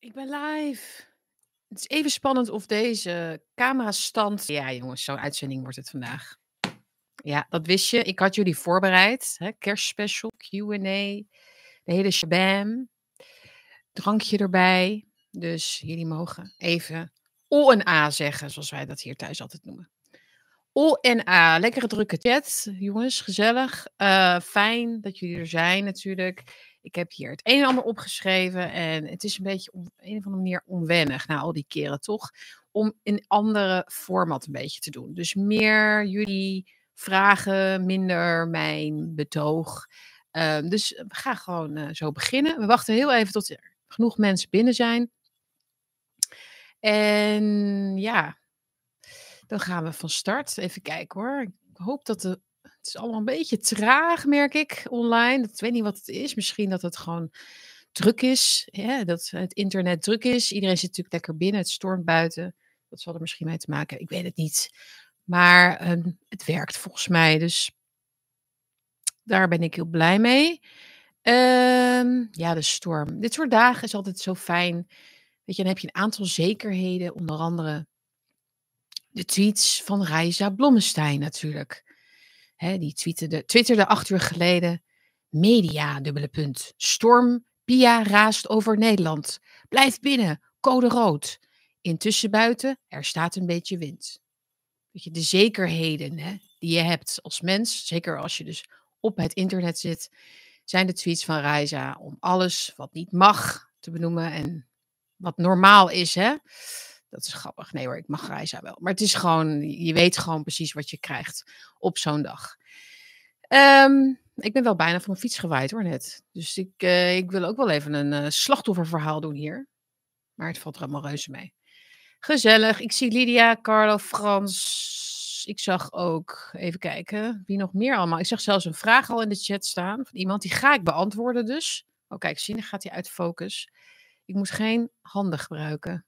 Ik ben live. Het is even spannend of deze camerastand. Ja, jongens, zo'n uitzending wordt het vandaag. Ja, dat wist je. Ik had jullie voorbereid. Hè? Kerstspecial, QA, de hele shabam. Drankje erbij. Dus jullie mogen even O en A zeggen, zoals wij dat hier thuis altijd noemen. O en A. Lekkere drukke chat, jongens. Gezellig. Uh, fijn dat jullie er zijn, natuurlijk. Ik heb hier het een en ander opgeschreven en het is een beetje op een of andere manier onwennig na al die keren, toch? Om in andere format een beetje te doen. Dus meer jullie vragen, minder mijn betoog. Uh, dus we gaan gewoon uh, zo beginnen. We wachten heel even tot er genoeg mensen binnen zijn. En ja, dan gaan we van start. Even kijken hoor. Ik hoop dat de het is allemaal een beetje traag, merk ik, online. Ik weet niet wat het is. Misschien dat het gewoon druk is. Dat het internet druk is. Iedereen zit natuurlijk lekker binnen. Het stormt buiten. Dat zal er misschien mee te maken. Ik weet het niet. Maar um, het werkt volgens mij. Dus daar ben ik heel blij mee. Um, ja, de storm. Dit soort dagen is altijd zo fijn. Weet je, dan heb je een aantal zekerheden. Onder andere de tweets van Reisa Blommestein natuurlijk. Hè, die twitterde, twitterde acht uur geleden. Media, dubbele punt. Storm, Pia raast over Nederland. Blijf binnen, code rood. Intussen buiten, er staat een beetje wind. Weet je, de zekerheden hè, die je hebt als mens, zeker als je dus op het internet zit, zijn de tweets van Reiza om alles wat niet mag te benoemen en wat normaal is. Hè? Dat is grappig. Nee hoor, ik mag Reisa wel. Maar het is gewoon, je weet gewoon precies wat je krijgt op zo'n dag. Um, ik ben wel bijna van mijn fiets gewaaid hoor net. Dus ik, uh, ik wil ook wel even een uh, slachtofferverhaal doen hier. Maar het valt er allemaal reuze mee. Gezellig. Ik zie Lydia, Carlo, Frans. Ik zag ook, even kijken, wie nog meer allemaal. Ik zag zelfs een vraag al in de chat staan van iemand. Die ga ik beantwoorden dus. Oh kijk, zie, dan gaat hij uit focus. Ik moet geen handen gebruiken.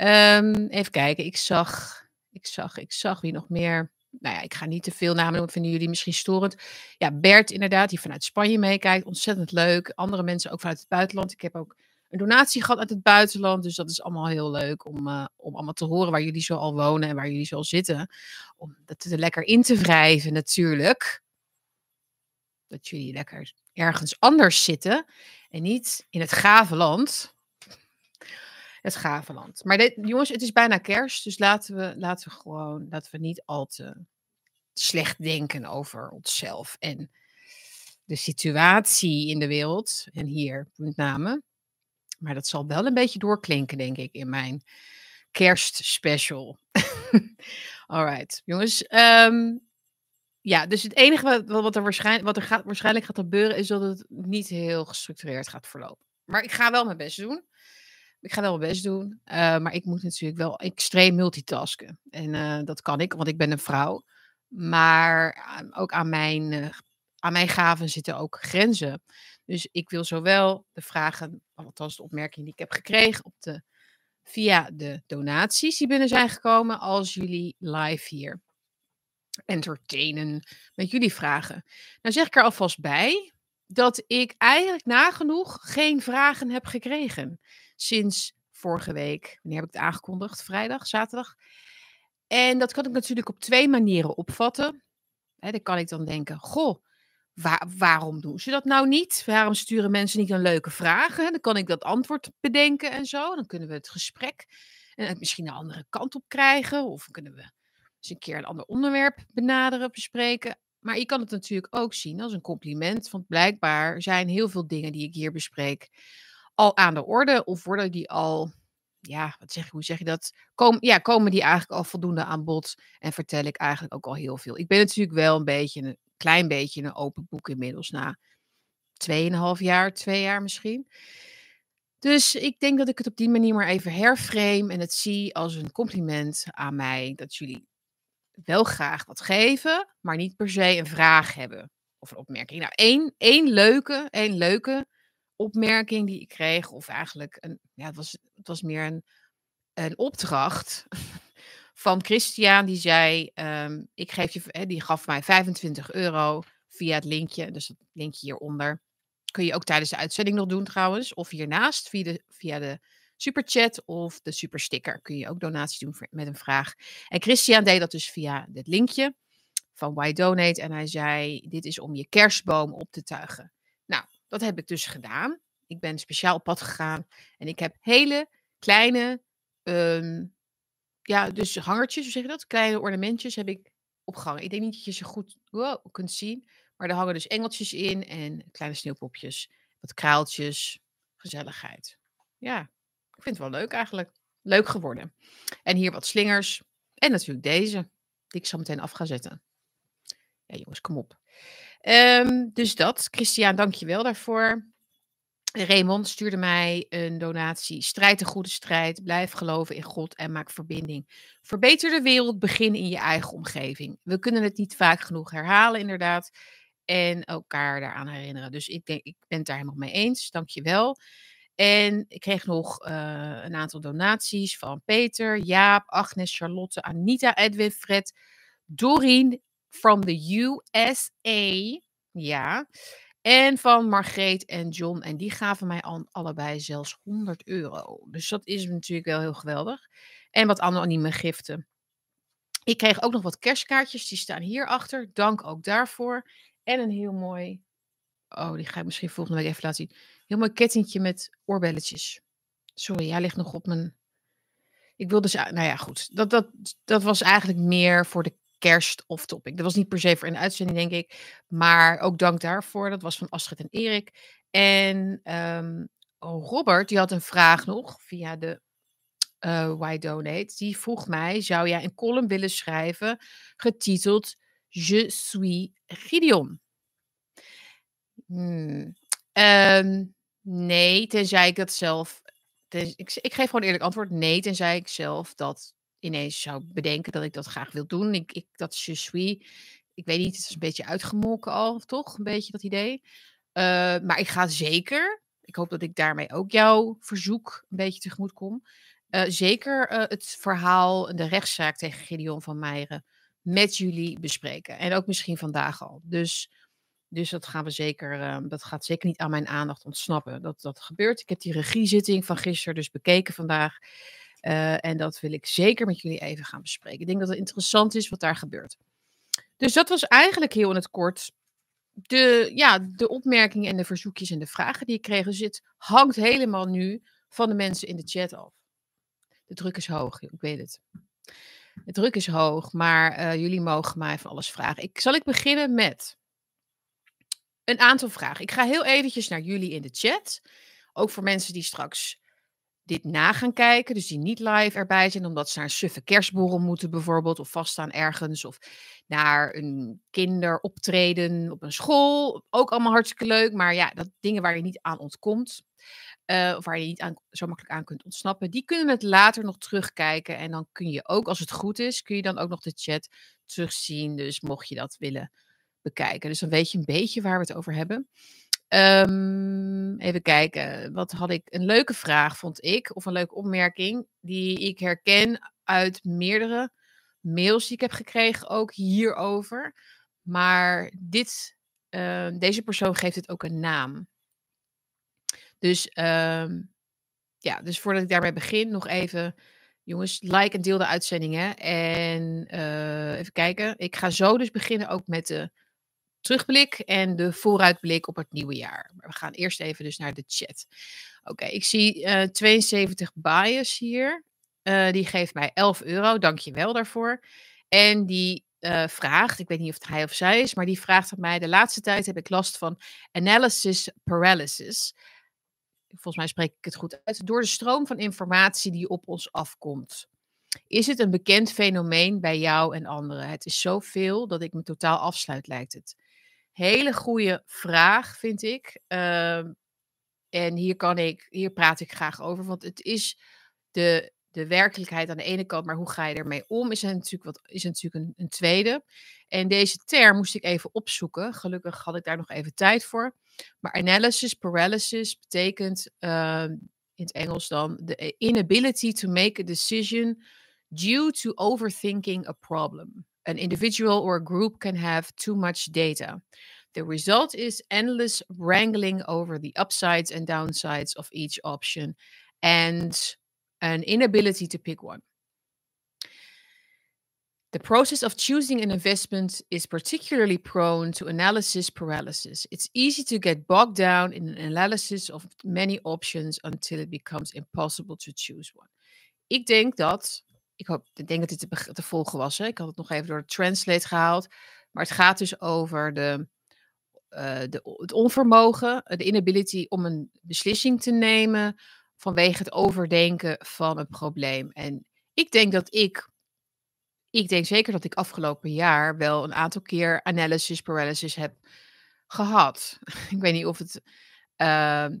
Um, even kijken, ik zag, ik zag, ik zag wie nog meer. Nou ja, ik ga niet te veel namen noemen, vinden jullie misschien storend. Ja, Bert inderdaad, die vanuit Spanje meekijkt. Ontzettend leuk. Andere mensen ook vanuit het buitenland. Ik heb ook een donatie gehad uit het buitenland. Dus dat is allemaal heel leuk om, uh, om allemaal te horen waar jullie zo al wonen en waar jullie zo zitten. Om dat er lekker in te wrijven natuurlijk. Dat jullie lekker ergens anders zitten en niet in het gave land het gave land. Maar dit, jongens, het is bijna kerst, dus laten we, laten we gewoon laten we niet al te slecht denken over onszelf en de situatie in de wereld en hier met name. Maar dat zal wel een beetje doorklinken, denk ik, in mijn kerstspecial. Alright, jongens. Um, ja, dus het enige wat, wat, er, waarschijnlijk, wat er gaat, waarschijnlijk gaat gebeuren is dat het niet heel gestructureerd gaat verlopen. Maar ik ga wel mijn best doen. Ik ga wel mijn best doen. Uh, maar ik moet natuurlijk wel extreem multitasken. En uh, dat kan ik, want ik ben een vrouw. Maar uh, ook aan mijn, eh, aan mijn gaven zitten ook grenzen. Dus ik wil zowel de vragen, althans de opmerkingen die ik heb gekregen op de, via de donaties die binnen zijn gekomen, als jullie live hier entertainen met jullie vragen. Nou zeg ik er alvast bij dat ik eigenlijk nagenoeg geen vragen heb gekregen sinds vorige week. Wanneer heb ik het aangekondigd? Vrijdag, zaterdag. En dat kan ik natuurlijk op twee manieren opvatten. Dan kan ik dan denken, goh, waar, waarom doen ze dat nou niet? Waarom sturen mensen niet een leuke vraag? Dan kan ik dat antwoord bedenken en zo. Dan kunnen we het gesprek en misschien een andere kant op krijgen. Of kunnen we eens een keer een ander onderwerp benaderen, bespreken. Maar je kan het natuurlijk ook zien als een compliment. Want blijkbaar zijn heel veel dingen die ik hier bespreek al aan de orde? Of worden die al, ja, wat zeg, hoe zeg je dat? Kom, ja, komen die eigenlijk al voldoende aan bod? En vertel ik eigenlijk ook al heel veel. Ik ben natuurlijk wel een beetje, een klein beetje een open boek inmiddels na 2,5 jaar, twee jaar misschien. Dus ik denk dat ik het op die manier maar even herframe en het zie als een compliment aan mij. Dat jullie wel graag wat geven, maar niet per se een vraag hebben of een opmerking. Nou, één, één leuke, één leuke opmerking die ik kreeg, of eigenlijk een, ja, het was, het was meer een, een opdracht van Christian, die zei: um, Ik geef je, die gaf mij 25 euro via het linkje, dus het linkje hieronder. Kun je ook tijdens de uitzending nog doen trouwens. Of hiernaast via de, via de superchat of de supersticker. Kun je ook donaties doen met een vraag. En Christian deed dat dus via dit linkje van Why Donate. En hij zei, dit is om je kerstboom op te tuigen. Dat heb ik dus gedaan. Ik ben speciaal op pad gegaan. En ik heb hele kleine, ehm, ja, dus hangertjes, hoe zeg je dat? Kleine ornamentjes heb ik opgehangen. Ik denk niet dat je ze goed kunt zien. Maar er hangen dus engeltjes in en kleine sneeuwpopjes. Wat kraaltjes. Gezelligheid. Ja, ik vind het wel leuk eigenlijk. Leuk geworden. En hier wat slingers. En natuurlijk deze. Die ik zo meteen af ga zetten. Ja, jongens, kom op. Um, dus dat. Christian, dank je wel daarvoor. Raymond stuurde mij een donatie. Strijd de goede strijd. Blijf geloven in God en maak verbinding. Verbeter de wereld. Begin in je eigen omgeving. We kunnen het niet vaak genoeg herhalen, inderdaad. En elkaar daaraan herinneren. Dus ik, denk, ik ben het daar helemaal mee eens. Dank je wel. En ik kreeg nog uh, een aantal donaties van Peter, Jaap, Agnes, Charlotte, Anita, Edwin, Fred, Doreen from the USA. Ja. En van Margreet en John. En die gaven mij al, allebei zelfs 100 euro. Dus dat is natuurlijk wel heel geweldig. En wat anonieme giften. Ik kreeg ook nog wat kerstkaartjes. Die staan hierachter. Dank ook daarvoor. En een heel mooi. Oh, die ga ik misschien volgende week even laten zien. Heel mooi kettingje met oorbelletjes. Sorry, hij ligt nog op mijn. Ik wilde dus. Nou ja, goed. Dat, dat, dat was eigenlijk meer voor de kerst of topic. Dat was niet per se voor een uitzending, denk ik. Maar ook dank daarvoor. Dat was van Astrid en Erik. En um, Robert, die had een vraag nog via de uh, Why Donate. Die vroeg mij: zou jij een column willen schrijven getiteld Je suis Gideon? Hmm. Um, nee, tenzij ik dat zelf. Ik, ik geef gewoon eerlijk antwoord. Nee, tenzij ik zelf dat ineens zou bedenken dat ik dat graag wil doen. Ik, ik, dat je suis, ik weet niet, het is een beetje uitgemolken al, toch? Een beetje dat idee. Uh, maar ik ga zeker, ik hoop dat ik daarmee ook jouw verzoek een beetje tegemoet kom. Uh, zeker uh, het verhaal de rechtszaak tegen Gideon van Meijeren met jullie bespreken. En ook misschien vandaag al. Dus, dus dat gaan we zeker, dat gaat zeker niet aan mijn aandacht ontsnappen. Dat dat gebeurt. Ik heb die regiezitting van gisteren dus bekeken vandaag. Uh, en dat wil ik zeker met jullie even gaan bespreken. Ik denk dat het interessant is wat daar gebeurt. Dus dat was eigenlijk heel in het kort de, ja, de opmerkingen en de verzoekjes en de vragen die ik kreeg. Dus het hangt helemaal nu van de mensen in de chat af. De druk is hoog, ik weet het. De druk is hoog, maar uh, jullie mogen mij van alles vragen. Ik, zal ik beginnen met een aantal vragen. Ik ga heel eventjes naar jullie in de chat. Ook voor mensen die straks dit na gaan kijken, dus die niet live erbij zijn, omdat ze naar een suffe kerstborrel moeten bijvoorbeeld, of vaststaan ergens, of naar een kinderoptreden op een school. Ook allemaal hartstikke leuk, maar ja, dat dingen waar je niet aan ontkomt, uh, of waar je niet zo makkelijk aan kunt ontsnappen, die kunnen het later nog terugkijken. En dan kun je ook, als het goed is, kun je dan ook nog de chat terugzien. Dus mocht je dat willen bekijken. Dus dan weet je een beetje waar we het over hebben. Um, even kijken, wat had ik? Een leuke vraag vond ik, of een leuke opmerking, die ik herken uit meerdere mails die ik heb gekregen, ook hierover. Maar dit, uh, deze persoon geeft het ook een naam. Dus, um, ja, dus voordat ik daarmee begin, nog even, jongens, like en deel de uitzendingen. En uh, even kijken, ik ga zo dus beginnen ook met de terugblik en de vooruitblik op het nieuwe jaar. Maar we gaan eerst even dus naar de chat. Oké, ik zie uh, 72 bias hier. Uh, die geeft mij 11 euro. Dank je wel daarvoor. En die uh, vraagt, ik weet niet of het hij of zij is, maar die vraagt aan mij: De laatste tijd heb ik last van analysis paralysis. Volgens mij spreek ik het goed uit. Door de stroom van informatie die op ons afkomt. Is het een bekend fenomeen bij jou en anderen? Het is zoveel dat ik me totaal afsluit, lijkt het. Hele goede vraag, vind ik. Uh, en hier, kan ik, hier praat ik graag over, want het is de, de werkelijkheid aan de ene kant, maar hoe ga je ermee om, is, er natuurlijk, wat, is er natuurlijk een, een tweede. En deze term moest ik even opzoeken. Gelukkig had ik daar nog even tijd voor. Maar analysis paralysis betekent uh, in het Engels dan the inability to make a decision due to overthinking a problem. An individual or a group can have too much data. The result is endless wrangling over the upsides and downsides of each option and an inability to pick one. The process of choosing an investment is particularly prone to analysis paralysis. It's easy to get bogged down in an analysis of many options until it becomes impossible to choose one. Ik denk dat, ik, hoop, ik denk dat dit te, te volgen was. Hè? Ik had het nog even door de translate gehaald. Maar het gaat dus over de, eh, de, het onvermogen, de inability om een beslissing te nemen vanwege het overdenken van een probleem. En ik denk dat ik ik denk zeker dat ik afgelopen jaar wel een aantal keer analysis paralysis heb gehad. ik weet niet of het ehm,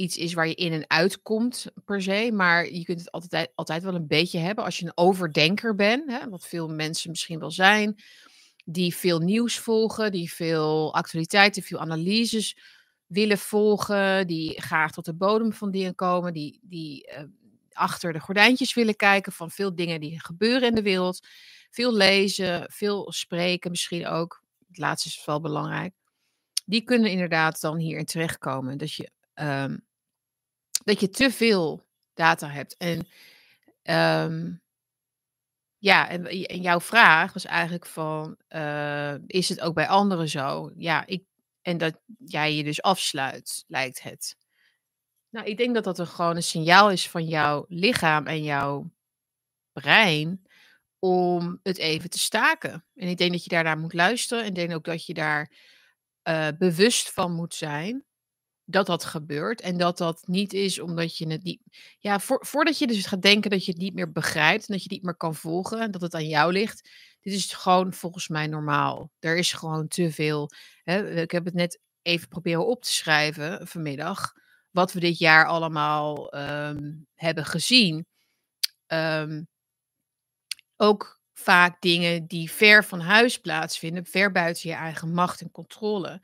iets is waar je in en uit komt per se, maar je kunt het altijd, altijd wel een beetje hebben als je een overdenker bent, hè, wat veel mensen misschien wel zijn, die veel nieuws volgen, die veel actualiteiten, veel analyses willen volgen, die graag tot de bodem van dingen komen, die, die eh, achter de gordijntjes willen kijken van veel dingen die gebeuren in de wereld. Veel lezen, veel spreken misschien ook. Het laatste is wel belangrijk. Die kunnen inderdaad dan hierin terechtkomen. Dat je, ehm, dat je te veel data hebt. En ehm, ja, en, jouw vraag was eigenlijk van, eh, is het ook bij anderen zo? Ja, ik, en dat jij je dus afsluit, lijkt het. Nou, ik denk dat dat een gewoon een signaal is van jouw lichaam en jouw brein om het even te staken. En ik denk dat je daarnaar moet luisteren. En ik denk ook dat je daar uh, bewust van moet zijn dat dat gebeurt. En dat dat niet is omdat je het niet. Ja, voor, voordat je dus gaat denken dat je het niet meer begrijpt. En dat je het niet meer kan volgen. En dat het aan jou ligt. Dit is gewoon volgens mij normaal. Er is gewoon te veel. Hè? Ik heb het net even proberen op te schrijven vanmiddag wat we dit jaar allemaal um, hebben gezien. Um, ook vaak dingen die ver van huis plaatsvinden, ver buiten je eigen macht en controle.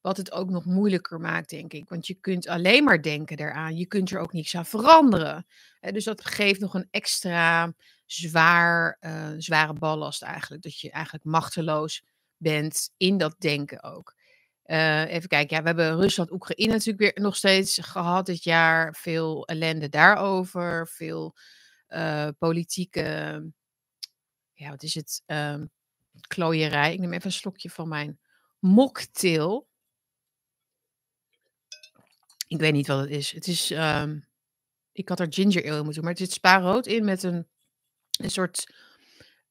Wat het ook nog moeilijker maakt, denk ik. Want je kunt alleen maar denken eraan. Je kunt er ook niets aan veranderen. dus dat geeft nog een extra zwaar, uh, zware ballast eigenlijk. Dat je eigenlijk machteloos bent in dat denken ook. Uh, even kijken, ja, we hebben Rusland, Oekraïne natuurlijk weer nog steeds gehad dit jaar. Veel ellende daarover, veel uh, politieke, ja, wat is het, uh, klooierij. Ik neem even een slokje van mijn mocktail. Ik weet niet wat het is. Het is, um, ik had er ginger ale in moeten doen, maar er zit spaarrood in met een, een soort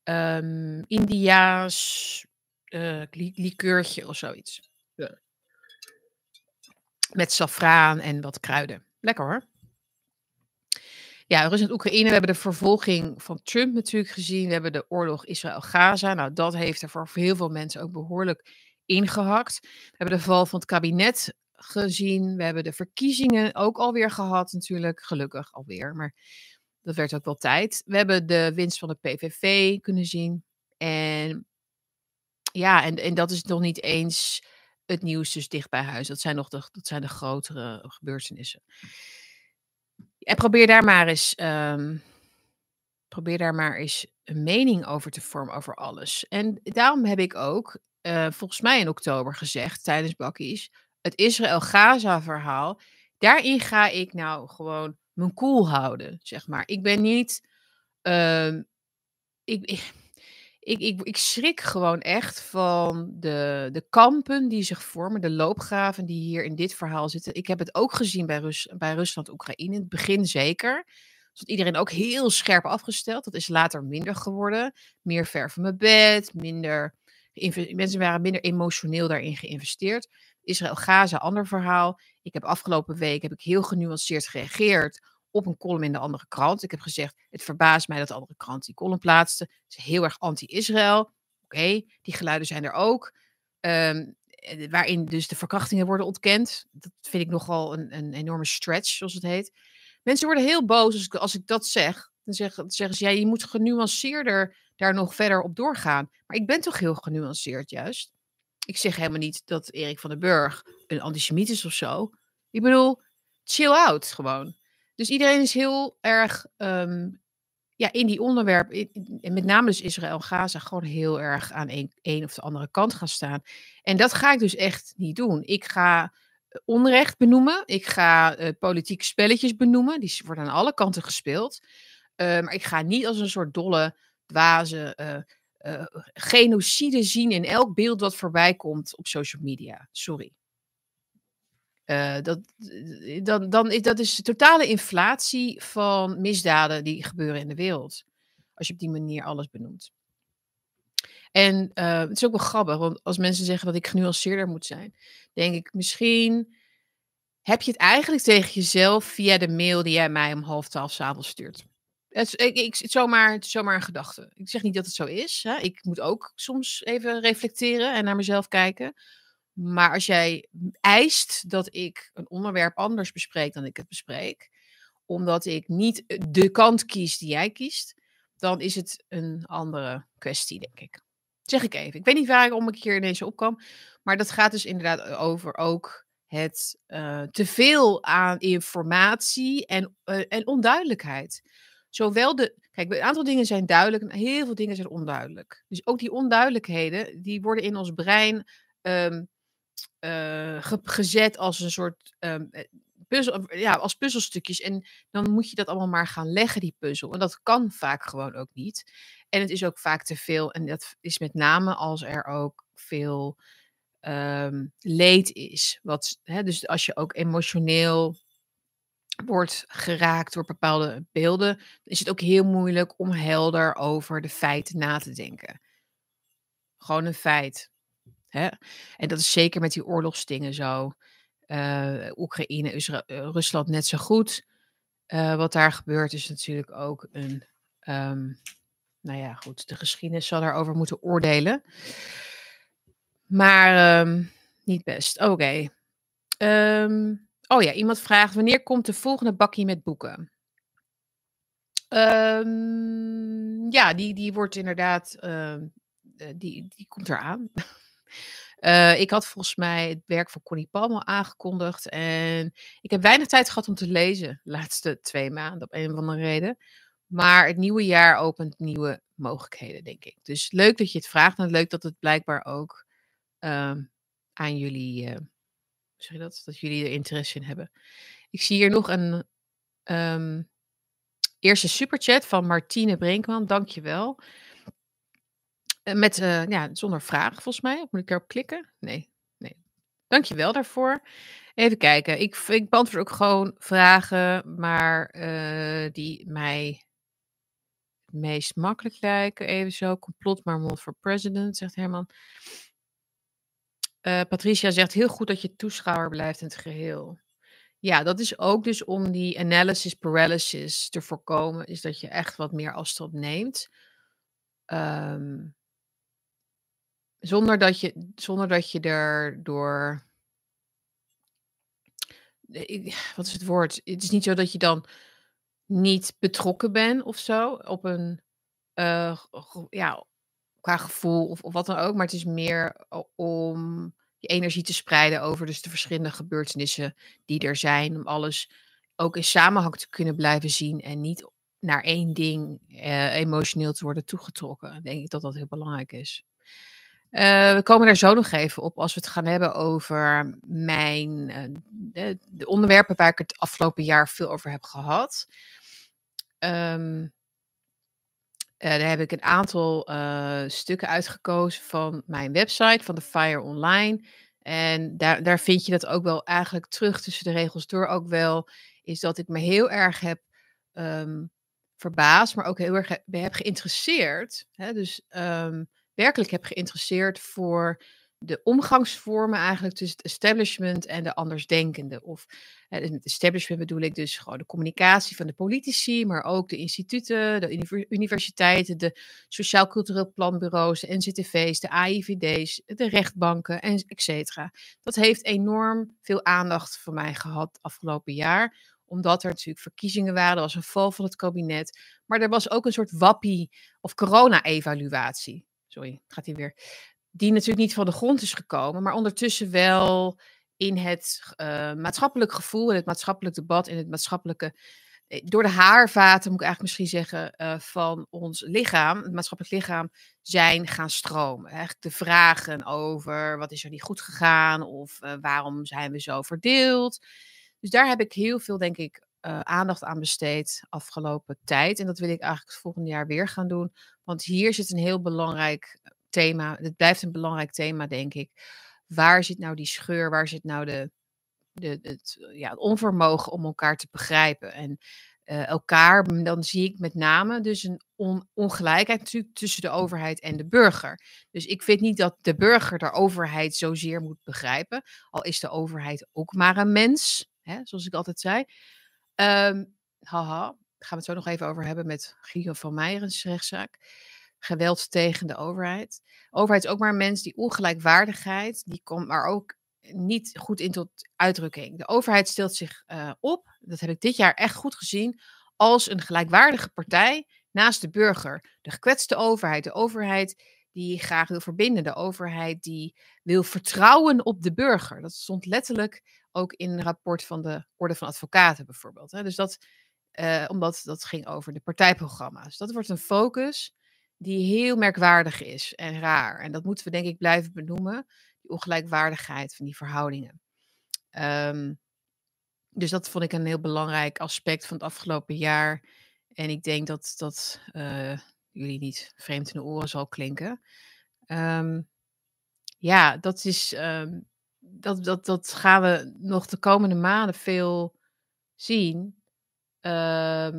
um, Indiaas uh, likeurtje of zoiets. Ja. Met safraan en wat kruiden. Lekker hoor. Ja, Rusland Oekraïne. We hebben de vervolging van Trump natuurlijk gezien. We hebben de oorlog Israël-Gaza. Nou, dat heeft er voor heel veel mensen ook behoorlijk ingehakt. We hebben de val van het kabinet gezien. We hebben de verkiezingen ook alweer gehad natuurlijk. Gelukkig alweer, maar dat werd ook wel tijd. We hebben de winst van de PVV kunnen zien. En ja, en, en dat is nog niet eens het nieuws dus dicht bij huis. Dat zijn nog de, dat zijn de grotere gebeurtenissen. En probeer daar maar eens, um, probeer daar maar eens een mening over te vormen over alles. En daarom heb ik ook, uh, volgens mij in oktober gezegd tijdens Bakkies, het Israël-Gaza-verhaal. Daarin ga ik nou gewoon mijn koel houden, zeg maar. Ik ben niet. Uh, ik, ik, ik, ik schrik gewoon echt van de, de kampen die zich vormen, de loopgraven die hier in dit verhaal zitten. Ik heb het ook gezien bij, Rus, bij Rusland-Oekraïne, in het begin zeker. Dus iedereen ook heel scherp afgesteld. Dat is later minder geworden. Meer ver van mijn bed, minder. Mensen waren minder emotioneel daarin geïnvesteerd. Israël-Gaza, ander verhaal. Ik heb afgelopen week heb ik heel genuanceerd gereageerd op een column in de andere krant. Ik heb gezegd, het verbaast mij dat de andere krant die column plaatste. Het is heel erg anti-Israël. Oké, die geluiden zijn er ook. Um, waarin dus de verkrachtingen worden ontkend. Dat vind ik nogal een, een enorme stretch, zoals het heet. Mensen worden heel boos als ik, als ik dat zeg. Dan zeggen, zeggen ze, ja, je moet genuanceerder daar nog verder op doorgaan. Maar ik ben toch heel genuanceerd juist. Ik zeg helemaal niet dat Erik van den Burg een antisemiet is of zo. Ik bedoel, chill out gewoon. Dus iedereen is heel erg um, ja, in die onderwerp, en met name dus Israël Gaza, gewoon heel erg aan een, of de andere kant gaan staan. En dat ga ik dus echt niet doen. Ik ga eh, onrecht benoemen. Ik ga uh, politieke spelletjes benoemen. Die worden aan alle kanten gespeeld. Uh, maar ik ga niet als een soort dolle, dwaze uh, genocide zien in elk beeld wat voorbij komt op social media. Sorry. Uh, dat, dan, dan, dat is totale inflatie van misdaden die gebeuren in de wereld. Als je op die manier alles benoemt. En het is ook wel grappig, want als mensen zeggen dat ik genuanceerder moet zijn, denk ik misschien heb je het eigenlijk tegen jezelf via de mail die jij mij om half twaalf s'avonds stuurt. Het, ik, ik, zomaar, het is zomaar een gedachte. Ik zeg niet dat het zo is. Hè. Ik moet ook soms even reflecteren en naar mezelf kijken. Maar als jij eist dat ik een onderwerp anders bespreek dan ik het bespreek, omdat ik niet eh, de kant kies die jij kiest, dan is het een andere kwestie, denk ik. zeg ik even. Ik weet niet waarom ik hier ineens op kwam, maar dat gaat dus inderdaad over ook het uh, teveel aan informatie en, uh, en onduidelijkheid. Zowel de. Kijk, een aantal dingen zijn duidelijk en heel veel dingen zijn onduidelijk. Dus ook die onduidelijkheden, die worden in ons brein um, uh, gezet als een soort um, puzzel, ja, als puzzelstukjes. En dan moet je dat allemaal maar gaan leggen, die puzzel. En dat kan vaak gewoon ook niet. En het is ook vaak te veel. En dat is met name als er ook veel um, leed is. Wat, hè, dus als je ook emotioneel wordt geraakt door bepaalde beelden, is het ook heel moeilijk om helder over de feiten na te denken. Gewoon een feit. Hè? En dat is zeker met die oorlogsdingen zo. Uh, Oekraïne, uh, Rusland net zo goed. Uh, wat daar gebeurt is natuurlijk ook een. Um, nou ja, goed, de geschiedenis zal daarover moeten oordelen. Maar um, niet best. Oké. Okay. Um, oh ja, iemand vraagt: wanneer komt de volgende bakkie met boeken? ja, die, die wordt inderdaad. die, die komt eraan. Uh, ik had volgens mij het werk van Connie Palmer aangekondigd. En ik heb weinig tijd gehad om te lezen de laatste twee maanden, op een of andere reden. Maar het nieuwe jaar opent nieuwe mogelijkheden, denk ik. Dus leuk dat je het vraagt. En leuk dat het blijkbaar ook uh, aan jullie. Zeg je dat? Dat jullie er interesse in hebben. Ik zie hier nog een um, eerste superchat van Martine Brinkman. Dankjewel. Eh, met, uh, ja, zonder vraag volgens mij. Moet ik erop klikken? Nee, nee. Dankjewel daarvoor. Even kijken. Ik, ik beantwoord ook gewoon vragen, maar uh, die mij het meest makkelijk lijken. Even zo. Complot maar mod voor president, zegt Herman. Uh, Patricia zegt heel goed dat je toeschouwer blijft in het geheel. Ja, dat is ook dus om die analysis paralysis te voorkomen, is dat je echt wat meer afstand neemt. Um, zonder dat je, zonder dat je er door. Wat is het woord? Het is niet zo dat je dan niet betrokken bent of zo. Op een. Uh, ja, qua gevoel of, of wat dan ook. Maar het is meer om je energie te spreiden over dus de verschillende gebeurtenissen die er zijn. Om alles ook in samenhang te kunnen blijven zien en niet naar één ding uh, emotioneel te worden toegetrokken. Denk ik dat dat heel belangrijk is. Uh, we komen daar zo nog even op als we het gaan hebben over mijn uh, de, de, onderwerpen waar ik het afgelopen jaar veel over heb gehad. Um, uh, daar heb ik een aantal stukken uitgekozen van mijn website, van de Fire Online. En daar, daar vind je dat ook wel eigenlijk terug tussen de regels door ook wel. Is dat ik me heel erg heb um, verbaasd, maar ook heel erg heb, heb geïnteresseerd. Hè? Dus um, werkelijk heb geïnteresseerd voor de omgangsvormen eigenlijk tussen het establishment en de andersdenkenden. Of eh, met establishment bedoel ik dus gewoon de communicatie van de politici, maar ook de instituten, de universiteiten, de sociaal-cultureel planbureaus, de NCTV's, de AIVD's, de rechtbanken, en et cetera. Dat heeft enorm veel aandacht voor mij gehad afgelopen jaar omdat er natuurlijk verkiezingen waren, er was een val van het kabinet. Maar er was ook een soort wappie of corona-evaluatie sorry, het gaat hier weer. Die natuurlijk niet van de grond is gekomen, maar ondertussen wel in het uh, maatschappelijk gevoel, in het maatschappelijk debat, in het maatschappelijke eh, door de haarvaten, moet ik eigenlijk misschien zeggen, eh, van ons lichaam, het maatschappelijk lichaam, zijn gaan stromen. Eigenlijk de vragen over wat is er niet goed gegaan of waarom zijn we zo verdeeld. Dus daar heb ik heel veel, denk ik, aandacht aan besteed afgelopen tijd. En dat wil ik eigenlijk het volgende jaar weer gaan doen. Want hier zit een heel belangrijk thema. Het blijft een belangrijk thema, denk ik. Waar zit nou die scheur? Waar zit nou de, de, het, ja, het onvermogen om elkaar te begrijpen. En uh, elkaar, dan zie ik met name dus een on, ongelijkheid natuurlijk tussen de overheid en de burger. Dus ik vind niet dat de burger de overheid zozeer moet begrijpen, al is de overheid ook maar een mens, hè, zoals ik altijd zei. Um, haha, daar gaan we het zo nog even over hebben met Guido van Meijerens rechtszaak. Geweld tegen de overheid. Overheid is ook maar een mens die ongelijkwaardigheid, die komt maar ook niet goed in tot uitdrukking. De overheid stelt zich uh, op, dat heb ik dit jaar echt goed gezien, als een gelijkwaardige partij naast de burger. De gekwetste overheid, de overheid die graag wil verbinden, de overheid die wil vertrouwen op de burger. Dat stond letterlijk ook in een rapport van de Orde van Advocaten bijvoorbeeld. Hè. Dus dat, uh, omdat dat ging over de partijprogramma's. Dat wordt een focus die heel merkwaardig is en raar. En dat moeten we denk ik blijven benoemen ongelijkwaardigheid van die verhoudingen. Ehm, dus dat vond ik een heel belangrijk aspect van het afgelopen jaar. En ik denk dat dat uh, jullie niet vreemd in de oren zal klinken. Um, ja, dat is. Um, dat, dat, dat gaan we nog de komende maanden veel zien. Uh,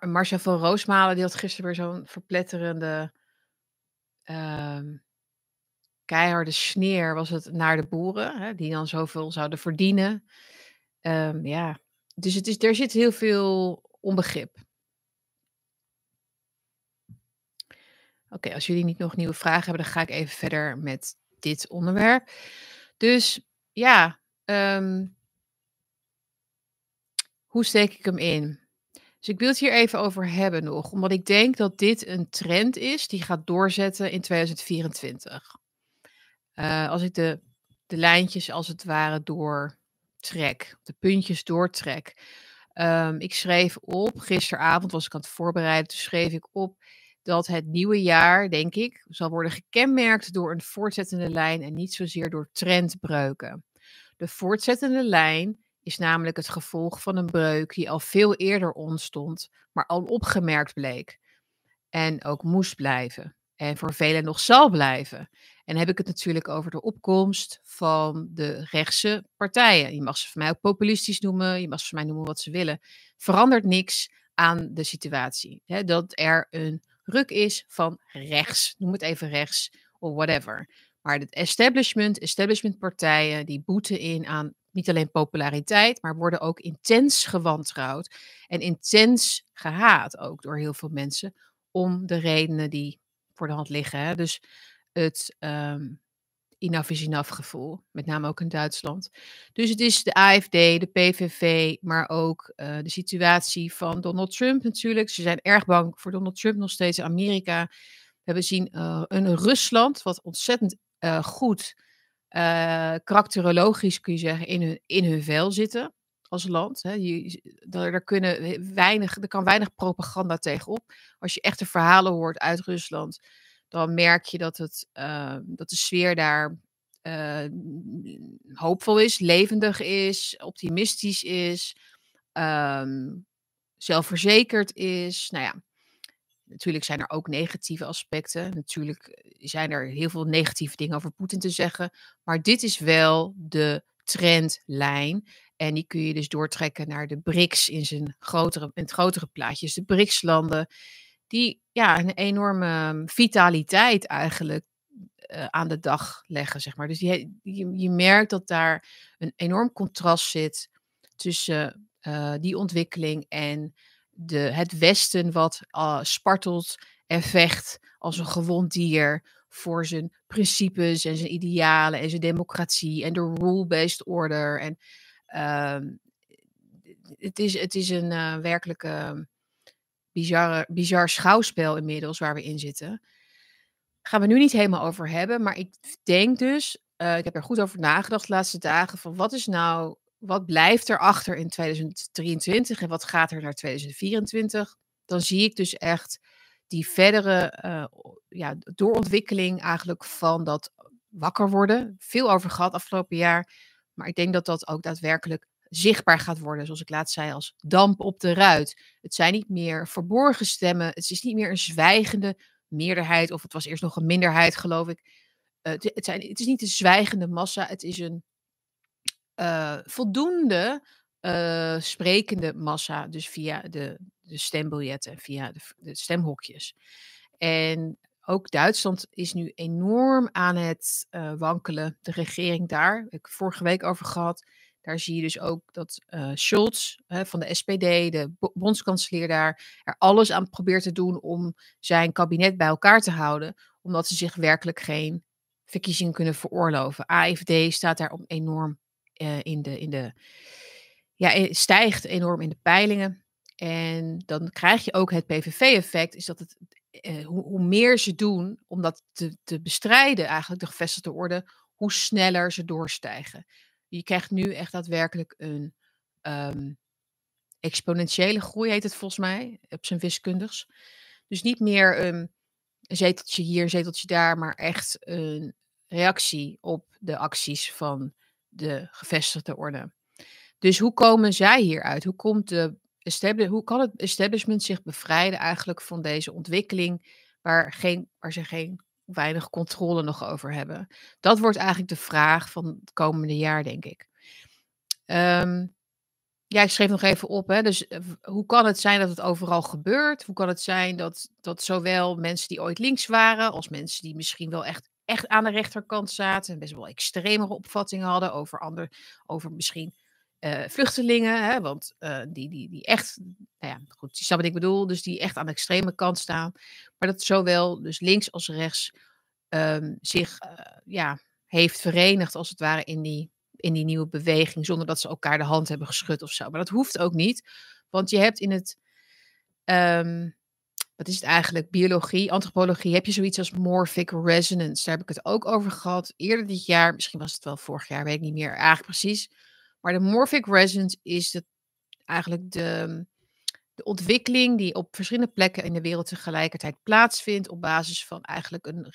Marcia van Roosmalen die had gisteren weer zo'n verpletterende keiharde sneer was het naar de boeren, hè, die dan zoveel zouden verdienen. Um, ja, dus het is, er zit heel veel onbegrip. Oké, als jullie niet nog nieuwe vragen hebben, dan ga ik even verder met dit onderwerp. Dus ja, um, hoe steek ik hem in? Dus ik wil het hier even over hebben nog, omdat ik denk dat dit een trend is die gaat doorzetten in 2024. Uh, als ik de, de lijntjes als het ware doortrek, de puntjes doortrek. Um, ik schreef op, gisteravond was ik aan het voorbereiden, schreef ik op dat het nieuwe jaar, denk ik, zal worden gekenmerkt door een voortzettende lijn en niet zozeer door trendbreuken. De voortzettende lijn is namelijk het gevolg van een breuk die al veel eerder ontstond, maar al opgemerkt bleek. En ook moest blijven. En voor velen nog zal blijven. En dan heb ik het natuurlijk over de opkomst van de rechtse partijen. Je mag ze voor mij ook populistisch noemen, je mag ze voor mij noemen wat ze willen. Verandert niks aan de situatie. Dat er een ruk is van rechts, noem het even rechts of whatever. Maar het establishment, establishmentpartijen, die boeten in aan niet alleen populariteit, maar worden ook intens gewantrouwd en intens gehaat ook door heel veel mensen om de redenen die voor de hand liggen. Hè? Dus het um, enough is gevoel, met name ook in Duitsland. Dus het is de AFD, de PVV, maar ook uh, de situatie van Donald Trump natuurlijk. Ze zijn erg bang voor Donald Trump nog steeds in Amerika. We hebben zien uh, een Rusland wat ontzettend uh, goed, karakterologisch kun je zeggen, in hun, in hun vel zitten als land. Hè. Je, daar, kunnen weinig, er kan weinig propaganda tegenop. Als je echte verhalen hoort uit Rusland, dan merk je dat, het, uh, dat de sfeer daar uh, hoopvol is, levendig is, optimistisch is, um, zelfverzekerd is. Nou ja, natuurlijk zijn er ook negatieve aspecten. Natuurlijk zijn er heel veel negatieve dingen over Poetin te zeggen. Maar dit is wel de trendlijn. En die kun je dus doortrekken naar de BRICS in, zijn grotere, in het grotere plaatje. Dus de BRICS-landen die ja, een enorme vitaliteit eigenlijk uh, aan de dag leggen, zeg maar. Dus je, je merkt dat daar een enorm contrast zit tussen uh, die ontwikkeling en de, het Westen wat uh, spartelt en vecht als een gewond dier voor zijn principes en zijn idealen en zijn democratie en de rule-based order. En uh, het, is, het is een uh, werkelijke bizarre, bizar schouwspel inmiddels waar we in zitten. Gaan we nu niet helemaal over hebben, maar ik denk dus, uh, ik heb er goed over nagedacht de laatste dagen, van wat is nou wat blijft er achter in 2023 en wat gaat er naar 2024? Dan zie ik dus echt die verdere uh, ja, doorontwikkeling eigenlijk van dat wakker worden. Veel over gehad afgelopen jaar. Maar ik denk dat dat ook daadwerkelijk zichtbaar gaat worden, zoals ik laatst zei, als damp op de ruit. Het zijn niet meer verborgen stemmen. Het is niet meer een zwijgende meerderheid, of het was eerst nog een minderheid, geloof ik. Uh, het, zijn, het, is niet een zwijgende massa, het is een uh, voldoende uh, sprekende massa, dus via de, de stembiljetten, via de, stemhokjes. En ook Duitsland is nu enorm aan het uh, wankelen. De regering daar, heb ik vorige week over gehad. Daar zie je dus ook dat uh, hè, van de SPD, de bondskanselier daar, er alles aan probeert te doen om zijn kabinet bij elkaar te houden. Omdat ze zich werkelijk geen verkiezingen kunnen veroorloven. AFD staat daar enorm uh, in de, in de, ja, stijgt enorm in de peilingen. En dan krijg je ook het PVV-effect, is dat het, uh, hoe, meer ze doen om dat te, te bestrijden, eigenlijk de gevestigde orde, hoe sneller ze doorstijgen. Je krijgt nu echt daadwerkelijk een um, exponentiële groei, heet het volgens mij, op zijn wiskundigs. Dus niet meer een zeteltje hier, zeteltje daar, maar echt een reactie op de acties van de gevestigde orde. Dus hoe komen zij hieruit? Hoe, komt de hoe kan het establishment zich bevrijden eigenlijk van deze ontwikkeling waar, geen, waar ze geen weinig controle nog over hebben? Dat wordt eigenlijk de vraag van het komende jaar, denk ik. Um, ja, ik schreef nog even op. Hè. Dus uh, hoe kan het zijn dat het overal gebeurt? Hoe kan het zijn dat, dat zowel mensen die ooit links waren, als mensen die misschien wel echt echt aan de rechterkant zaten. En best wel extremere opvattingen hadden over, ander, over misschien uh, vluchtelingen. Hè, want uh, die, die, die echt, nou ja, goed, je snapt wat ik bedoel. Dus die echt aan de extreme kant staan. Maar dat zowel dus links als rechts um, zich uh, ja, heeft verenigd als het ware in die, in die nieuwe beweging. Zonder dat ze elkaar de hand hebben geschud of zo. Maar dat hoeft ook niet. Want je hebt in het... Um, wat is het eigenlijk? Biologie, antropologie, heb je zoiets als morphic resonance. Daar heb ik het ook over gehad eerder dit jaar. Misschien was het wel vorig jaar, weet ik niet meer eigenlijk precies. Maar de morphic resonance is de, eigenlijk de, de ontwikkeling die op verschillende plekken in de wereld tegelijkertijd plaatsvindt op basis van eigenlijk een,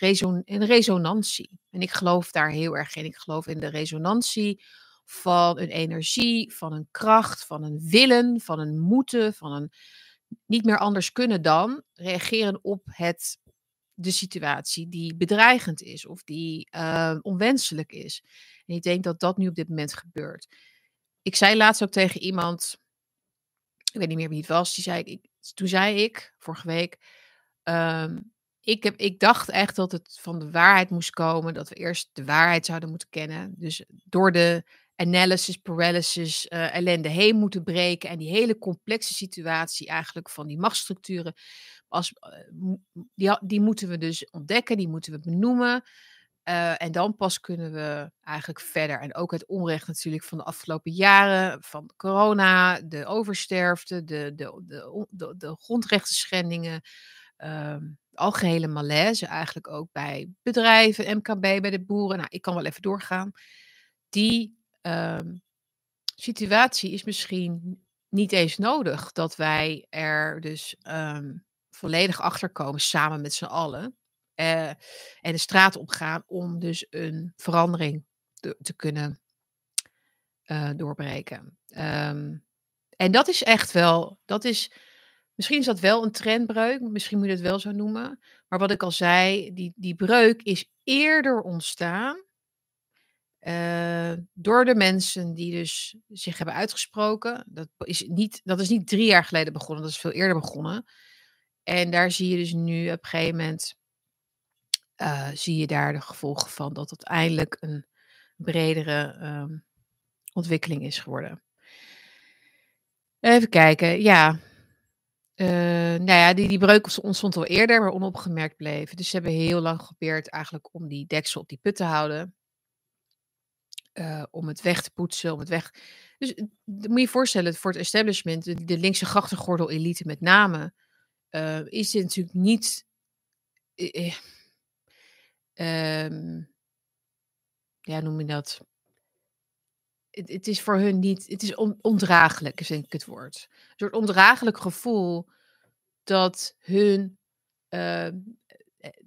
een resonantie. En ik geloof daar heel erg in. Ik geloof in de resonantie van een energie, van een kracht, van een willen, van een moeten, van een niet meer anders kunnen dan reageren op het, de situatie die bedreigend is of die uh, onwenselijk is. En ik denk dat dat nu op dit moment gebeurt. Ik zei laatst ook tegen iemand, ik weet niet meer wie het was, die zei, ik, toen zei ik vorige week, um, ik, heb, ik dacht echt dat het van de waarheid moest komen, dat we eerst de waarheid zouden moeten kennen. Dus door de analysis paralysis uh, ellende heen moeten breken. En die hele complexe situatie eigenlijk van die machtsstructuren. Als, uh, die, die moeten we dus ontdekken, die moeten we benoemen. Uh, en dan pas kunnen we eigenlijk verder. En ook het onrecht natuurlijk van de afgelopen jaren, van corona, de oversterfte, de, de, de, de, de grondrechten schendingen. Ehm, algehele malaise eigenlijk ook bij bedrijven, MKB, bij de boeren. Nou, ik kan wel even doorgaan. Die um, situatie is misschien niet eens nodig dat wij er dus um, volledig achter komen samen met z'n allen. Uh, en de straat op gaan om dus een verandering te, te kunnen uh, doorbreken. Um, en dat is echt wel, dat is, misschien is dat wel een trendbreuk, misschien moet je het wel zo noemen. Maar wat ik al zei, die, die breuk is eerder ontstaan uh, door de mensen die dus zich hebben uitgesproken. Dat is, niet, dat is niet drie jaar geleden begonnen, dat is veel eerder begonnen. En daar zie je dus nu op een gegeven moment, uh, zie je daar de gevolgen van dat het eindelijk een bredere um, ontwikkeling is geworden. Even kijken, ja. Uh, nou ja, die, die breuk ontstond al eerder, maar onopgemerkt bleef. Dus ze hebben heel lang geprobeerd eigenlijk om die deksel op die put te houden. Uh, om het weg te poetsen, om het weg. Dus uh, moet je je voorstellen, voor het establishment, de, linkse grachtengordel-elite met name, uh, is dit natuurlijk niet. Um, ja, noem je dat? het, is voor hun niet, het is on, ondraaglijk, is denk ik het woord. Een soort ondraaglijk gevoel dat hun, uh,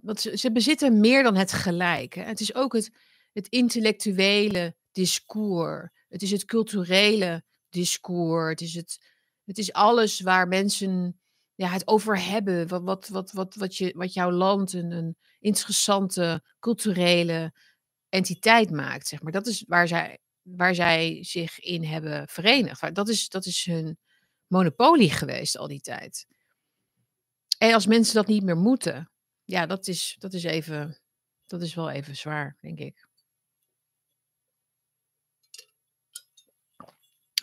want ze, ze, bezitten meer dan het gelijk. Hè? Het is ook het, het intellectuele discours, het is het culturele discours, het is, het, het is alles waar mensen ja, het over hebben, wat, wat, wat, wat, wat, je, wat jouw land een, een interessante culturele entiteit maakt, zeg maar. Dat is waar zij, waar zij zich in hebben verenigd. Dat is, dat is hun monopolie geweest al die tijd. En als mensen dat niet meer moeten, ja, dat is, dat is, even, dat is wel even zwaar, denk ik.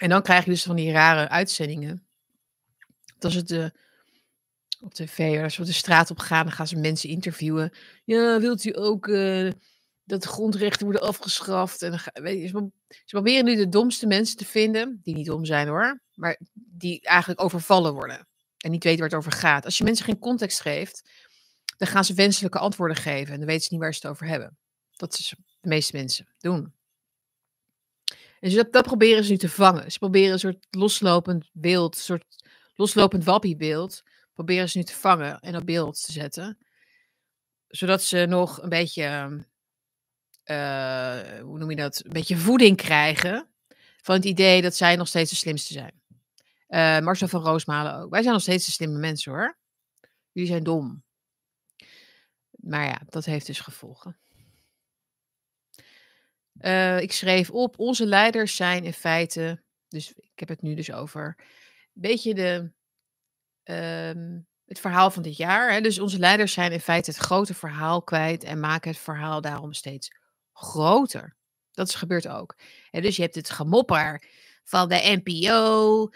En dan krijg je dus van die rare uitzendingen. Dat is het de, op tv, als we de straat op gaan, dan gaan ze mensen interviewen. Ja, wilt u ook uh, dat de grondrechten worden afgeschaft? En weet je, ze proberen nu de domste mensen te vinden, die niet dom zijn hoor, maar die eigenlijk overvallen worden en niet weten waar het over gaat. Als je mensen geen context geeft, dan gaan ze wenselijke antwoorden geven en dan weten ze niet waar ze het over hebben. Dat is de meeste mensen doen. En dat, dat proberen ze nu te vangen. Ze proberen een soort loslopend beeld, een soort loslopend wappiebeeld, proberen ze nu te vangen en op beeld te zetten. Zodat ze nog een beetje, uh, hoe noem je dat, een beetje voeding krijgen van het idee dat zij nog steeds de slimste zijn. Uh, Marcel van Roosmalen ook. Wij zijn nog steeds de slimme mensen hoor. Jullie zijn dom. Maar ja, dat heeft dus gevolgen. Uh, ik schreef op, onze leiders zijn in feite, dus ik heb het nu dus over, een beetje de, uh, het verhaal van dit jaar. Hè? Dus onze leiders zijn in feite het grote verhaal kwijt en maken het verhaal daarom steeds groter. Dat is gebeurd ook. Dus je hebt het gemopper van de NPO,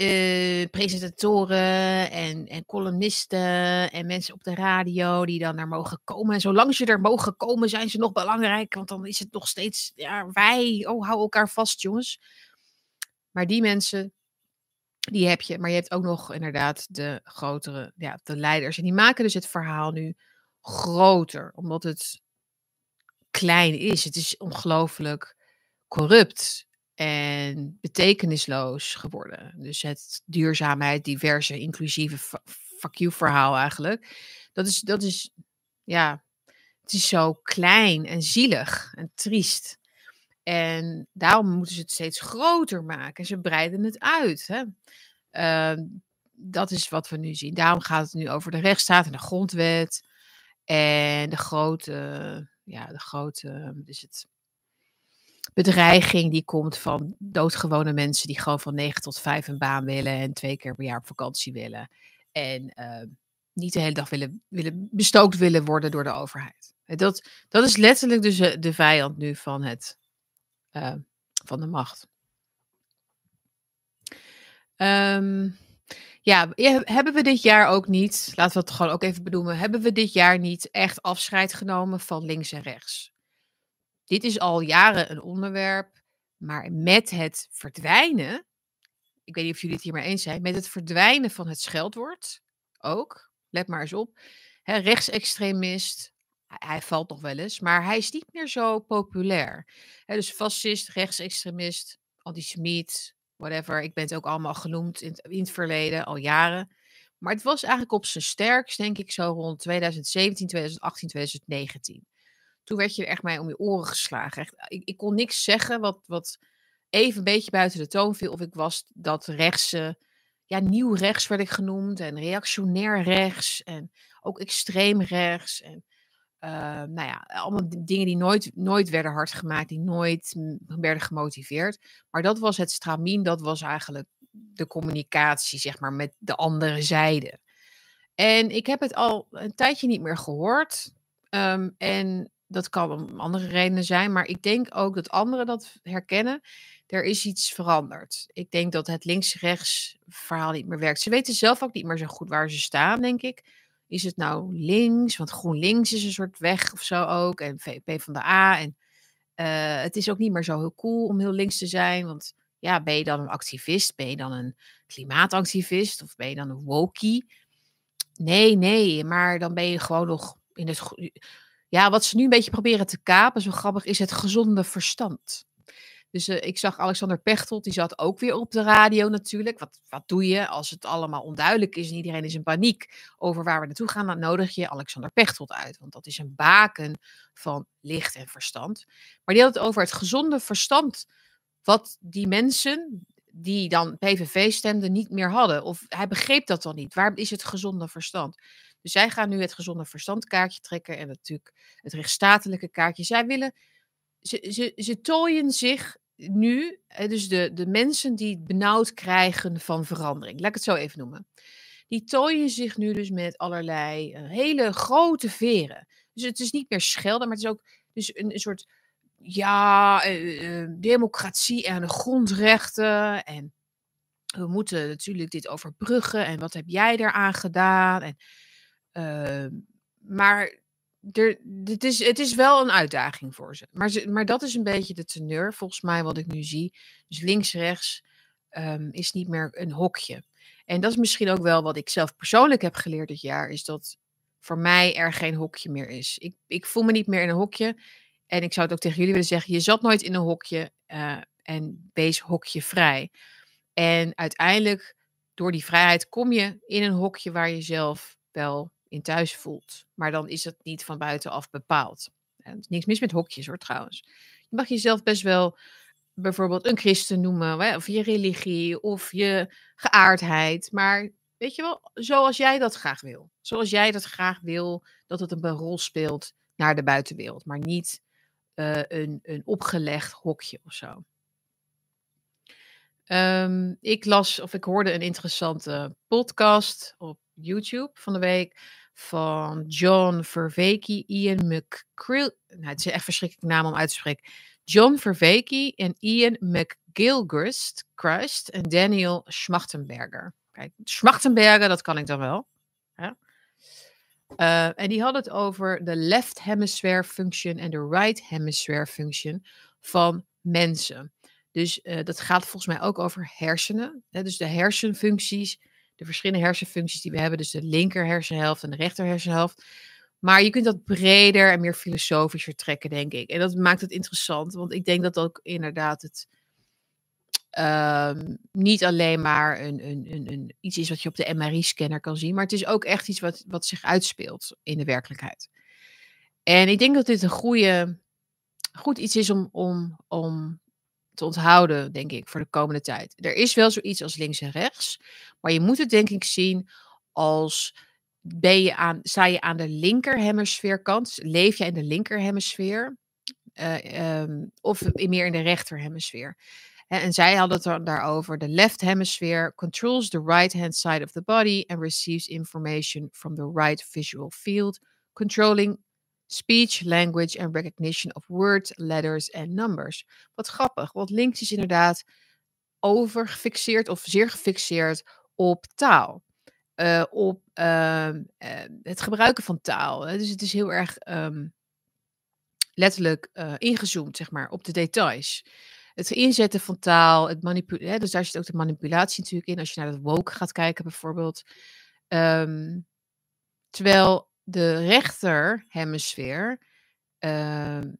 uh, presentatoren en, en columnisten en mensen op de radio die dan naar mogen komen. En zolang ze er mogen komen, zijn ze nog belangrijk, want dan is het nog steeds ja, wij. Oh, hou elkaar vast, jongens. Maar die mensen, die heb je. Maar je hebt ook nog inderdaad de grotere, ja, de leiders. En die maken dus het verhaal nu groter, omdat het klein is. Het is ongelooflijk corrupt en betekenisloos geworden. Dus het duurzaamheid, diverse, inclusieve fuck you verhaal eigenlijk. Dat is, dat is, ja, het is zo klein en zielig en triest. En daarom moeten ze het steeds groter maken. Ze breiden het uit. Hè? Uh, dat is wat we nu zien. Daarom gaat het nu over de rechtsstaat en de grondwet. En de grote, ja, de grote, is het, bedreiging die komt van doodgewone mensen die gewoon van 9 tot 5 een baan willen en twee keer per jaar op vakantie willen. En uh, niet de hele dag willen, willen bestookt willen worden door de overheid. Dat, dat is letterlijk dus eh, de vijand nu van, het, uh, van de macht. Um, ja, hebben we dit jaar ook niet, laten we het gewoon ook even benoemen, hebben we dit jaar niet echt afscheid genomen van links en rechts? Dit is al jaren een onderwerp, maar met het verdwijnen, ik weet niet of jullie het hier maar eens zijn, met het verdwijnen van het scheldwoord ook, let maar eens op, hè, rechtsextremist, hij valt nog wel eens, maar hij is niet meer zo populair. Dus fascist, rechtsextremist, antisemiet, whatever. Ik ben het ook allemaal genoemd in het verleden, al jaren. Maar het was eigenlijk op zijn sterkst, denk ik, zo rond 2017, 2018, 2019 toen werd je echt mee om je oren geslagen. Echt, ik, ik, kon niks zeggen wat, wat even een beetje buiten de toon viel. Of ik was dat rechtse, ja, nieuw rechts werd ik genoemd. En reactionair rechts. En ook extreem rechts. En uh, nou ja, allemaal dingen die nooit, nooit werden hard gemaakt. Die nooit werden gemotiveerd. Maar dat was het stramien. Dat was eigenlijk de communicatie, zeg maar, met de andere zijde. En ik heb het al een tijdje niet meer gehoord. Um, en dat kan om andere redenen zijn, maar ik denk ook dat anderen dat herkennen. Er is iets veranderd. Ik denk dat het links-rechts verhaal niet meer werkt. Ze weten zelf ook niet meer zo goed waar ze staan, denk ik. Is het nou links? Want GroenLinks is een soort weg of zo ook. En VP van de A. En uh, het is ook niet meer zo heel cool om heel links te zijn. Want ja, ben je dan een activist? Ben je dan een klimaatactivist? Of ben je dan een wokie? Nee, nee, maar dan ben je gewoon nog in het ja, wat ze nu een beetje proberen te kapen, zo grappig, is het gezonde verstand. Dus eh, ik zag Alexander Pechtold, die zat ook weer op de radio natuurlijk. Wat, wat doe je als het allemaal onduidelijk is en iedereen is in paniek over waar we naartoe gaan? Dan nodig je Alexander Pechtold uit, want dat is een baken van licht en verstand. Maar die had het over het gezonde verstand wat die mensen die dan PVV stemden niet meer hadden. Of hij begreep dat dan niet. Waar is het gezonde verstand? Dus zij gaan nu het gezonde verstandkaartje trekken en natuurlijk het rechtsstatelijke kaartje. Zij willen, ze, ze, ze tooien zich nu, dus de, de mensen die benauwd krijgen van verandering, laat ik het zo even noemen. Die tooien zich nu dus met allerlei uh, hele grote veren. Dus het is niet meer schelden, maar het is ook dus een, een soort ja, uh, democratie en grondrechten. En we moeten natuurlijk dit overbruggen. En wat heb jij eraan gedaan? En, uh, maar er, dit is, het is wel een uitdaging voor ze. Maar, ze. maar dat is een beetje de teneur, volgens mij, wat ik nu zie. Dus links-rechts um, is niet meer een hokje. En dat is misschien ook wel wat ik zelf persoonlijk heb geleerd dit jaar, is dat voor mij er geen hokje meer is. Ik, ik voel me niet meer in een hokje. En ik zou het ook tegen jullie willen zeggen: je zat nooit in een hokje uh, en wees hokje vrij. En uiteindelijk, door die vrijheid, kom je in een hokje waar je zelf wel in thuis voelt. Maar dan is het niet van buitenaf bepaald. Er is niks mis met hokjes hoor trouwens. Je mag jezelf best wel bijvoorbeeld een christen noemen, of je religie, of je geaardheid. Maar weet je wel, zoals jij dat graag wil. Zoals jij dat graag wil, dat het een rol speelt naar de buitenwereld. Maar niet uh, een, een opgelegd hokje of zo. Um, ik las of ik hoorde een interessante podcast op YouTube van de week van John Verveke, Ian McCrill. Nou, het is echt een verschrikkelijke naam om uit te spreken. John Verveke en Ian McGilchrist Christ en Daniel Schmachtenberger. Kijk, Schmachtenberger, dat kan ik dan wel. Uh, en die hadden het over de left hemisphere function en de right hemisphere function van mensen. Dus uh, dat gaat volgens mij ook over hersenen. Hè? Dus de hersenfuncties, de verschillende hersenfuncties die we hebben. Dus de linker hersenhelft en de rechter hersenhelft. Maar je kunt dat breder en meer filosofischer trekken, denk ik. En dat maakt het interessant, want ik denk dat ook inderdaad het um, niet alleen maar een, een, een, een, iets is wat je op de MRI-scanner kan zien, maar het is ook echt iets wat, wat zich uitspeelt in de werkelijkheid. En ik denk dat dit een goede, goed iets is om, om, om onthouden, denk ik, voor de komende tijd. Er is wel zoiets als links en rechts, maar je moet het denk ik zien als ben je aan, sta je aan de linkerhemisfeerkant, leef je in de linkerhemisfeer uh, um, of meer in de rechterhemisfeer. En zij hadden het er daarover. The left hemisphere controls the right hand side of the body and receives information from the right visual field, controlling speech, language and recognition of words, letters en numbers. Wat grappig, want links is inderdaad overgefixeerd of zeer gefixeerd op taal. Uh, op uh, uh, het gebruiken van taal. Dus het is heel erg um, letterlijk eh, ingezoomd, zeg maar, op de details het inzetten van taal, het manipuleren. Dus daar zit ook de manipulatie natuurlijk in. Als je naar het woke gaat kijken, bijvoorbeeld. Um, terwijl de rechter hemisfeer um,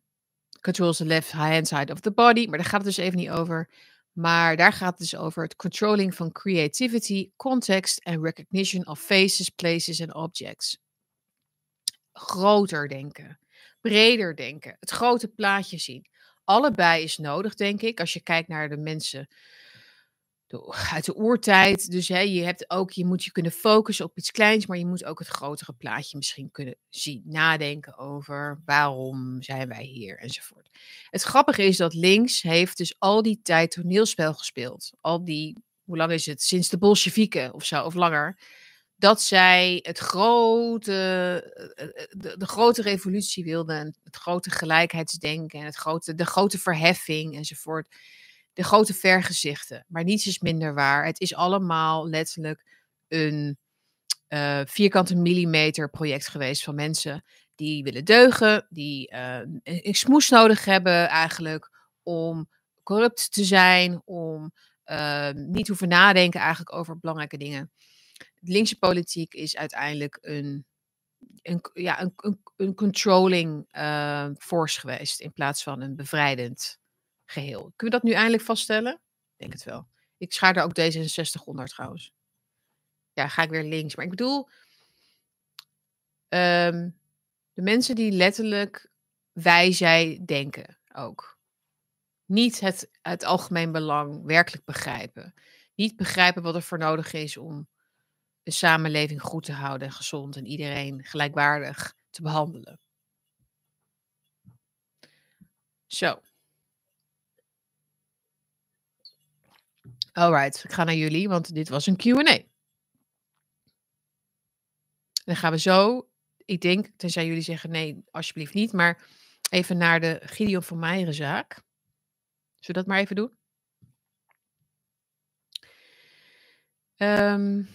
controls the left hand side of the body. Maar daar gaat het dus even niet over. Maar daar gaat het dus over het controlling van creativity, context en recognition of faces, places en objects. Groter denken, breder denken, het grote plaatje zien allebei is nodig, denk ik. Als je kijkt naar de mensen uit de oertijd. Dus hè, je hebt ook, je moet je kunnen focussen op iets kleins, maar je moet ook het grotere plaatje misschien kunnen zien. Nadenken over waarom zijn wij hier enzovoort. Het grappige is dat links heeft dus al die tijd toneelspel gespeeld. Al die, hoe lang is het? Sinds de Bolsjewieken of zo, of langer dat zij het grote, eh, eh, de, de, grote revolutie wilden, het grote gelijkheidsdenken, het grote, de grote verheffing enzovoort. De grote vergezichten. Maar niets is minder waar. Het is allemaal letterlijk een uh, vierkante millimeter project geweest van mensen die willen deugen, die uh, een smoes nodig hebben eigenlijk om corrupt te zijn, om uh, niet hoeven nadenken eigenlijk over belangrijke dingen linkse politiek is uiteindelijk een, een, ja, een, een, een controlling force geweest in plaats van een bevrijdend Kunnen we dat nu eindelijk vaststellen? Ik denk het wel. Ik schaar er ook D66 onder trouwens. Ja, ga ik weer links. Maar ik bedoel, ehm, de mensen die letterlijk wij, zij denken ook. Niet het, het algemeen belang werkelijk begrijpen. Niet begrijpen wat er voor nodig is om de samenleving goed te houden en gezond en iedereen gelijkwaardig te behandelen. Zo. Alright, ik ga naar jullie, want dit was een Q&A. Dan gaan we zo, ik denk, tenzij jullie zeggen nee, alsjeblieft niet, maar even naar de Gideon van Meijeren zaak. Zullen we dat maar even doen? Um,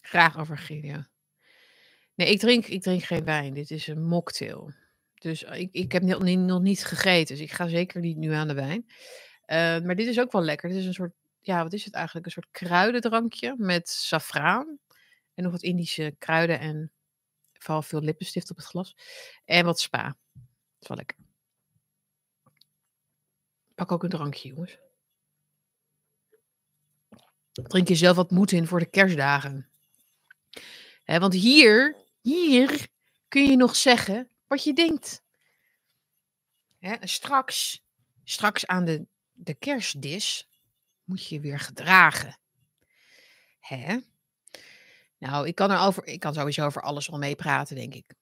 graag over Gideon. Nee, ik drink, ik drink geen wijn. Dit is een mocktail. Dus ik, ik heb nog niet, nog niet gegeten, dus ik ga zeker niet nu aan de wijn. Uh, maar dit is ook wel lekker. Dit is een soort, ja, wat is het eigenlijk? Een soort kruidendrankje met safraan. En nog wat Indische kruiden en vooral veel lippenstift op het glas. En wat spa. Dat is wel lekker. Pak ook een drankje, jongens. Drink jezelf wat moed in voor de kerstdagen. want hier, hier kun je nog zeggen wat je denkt. straks, straks aan de, de kerstdis moet je weer gedragen. Hè? Nou, ik kan, er over, ik kan sowieso over alles wel meepraten, denk ik.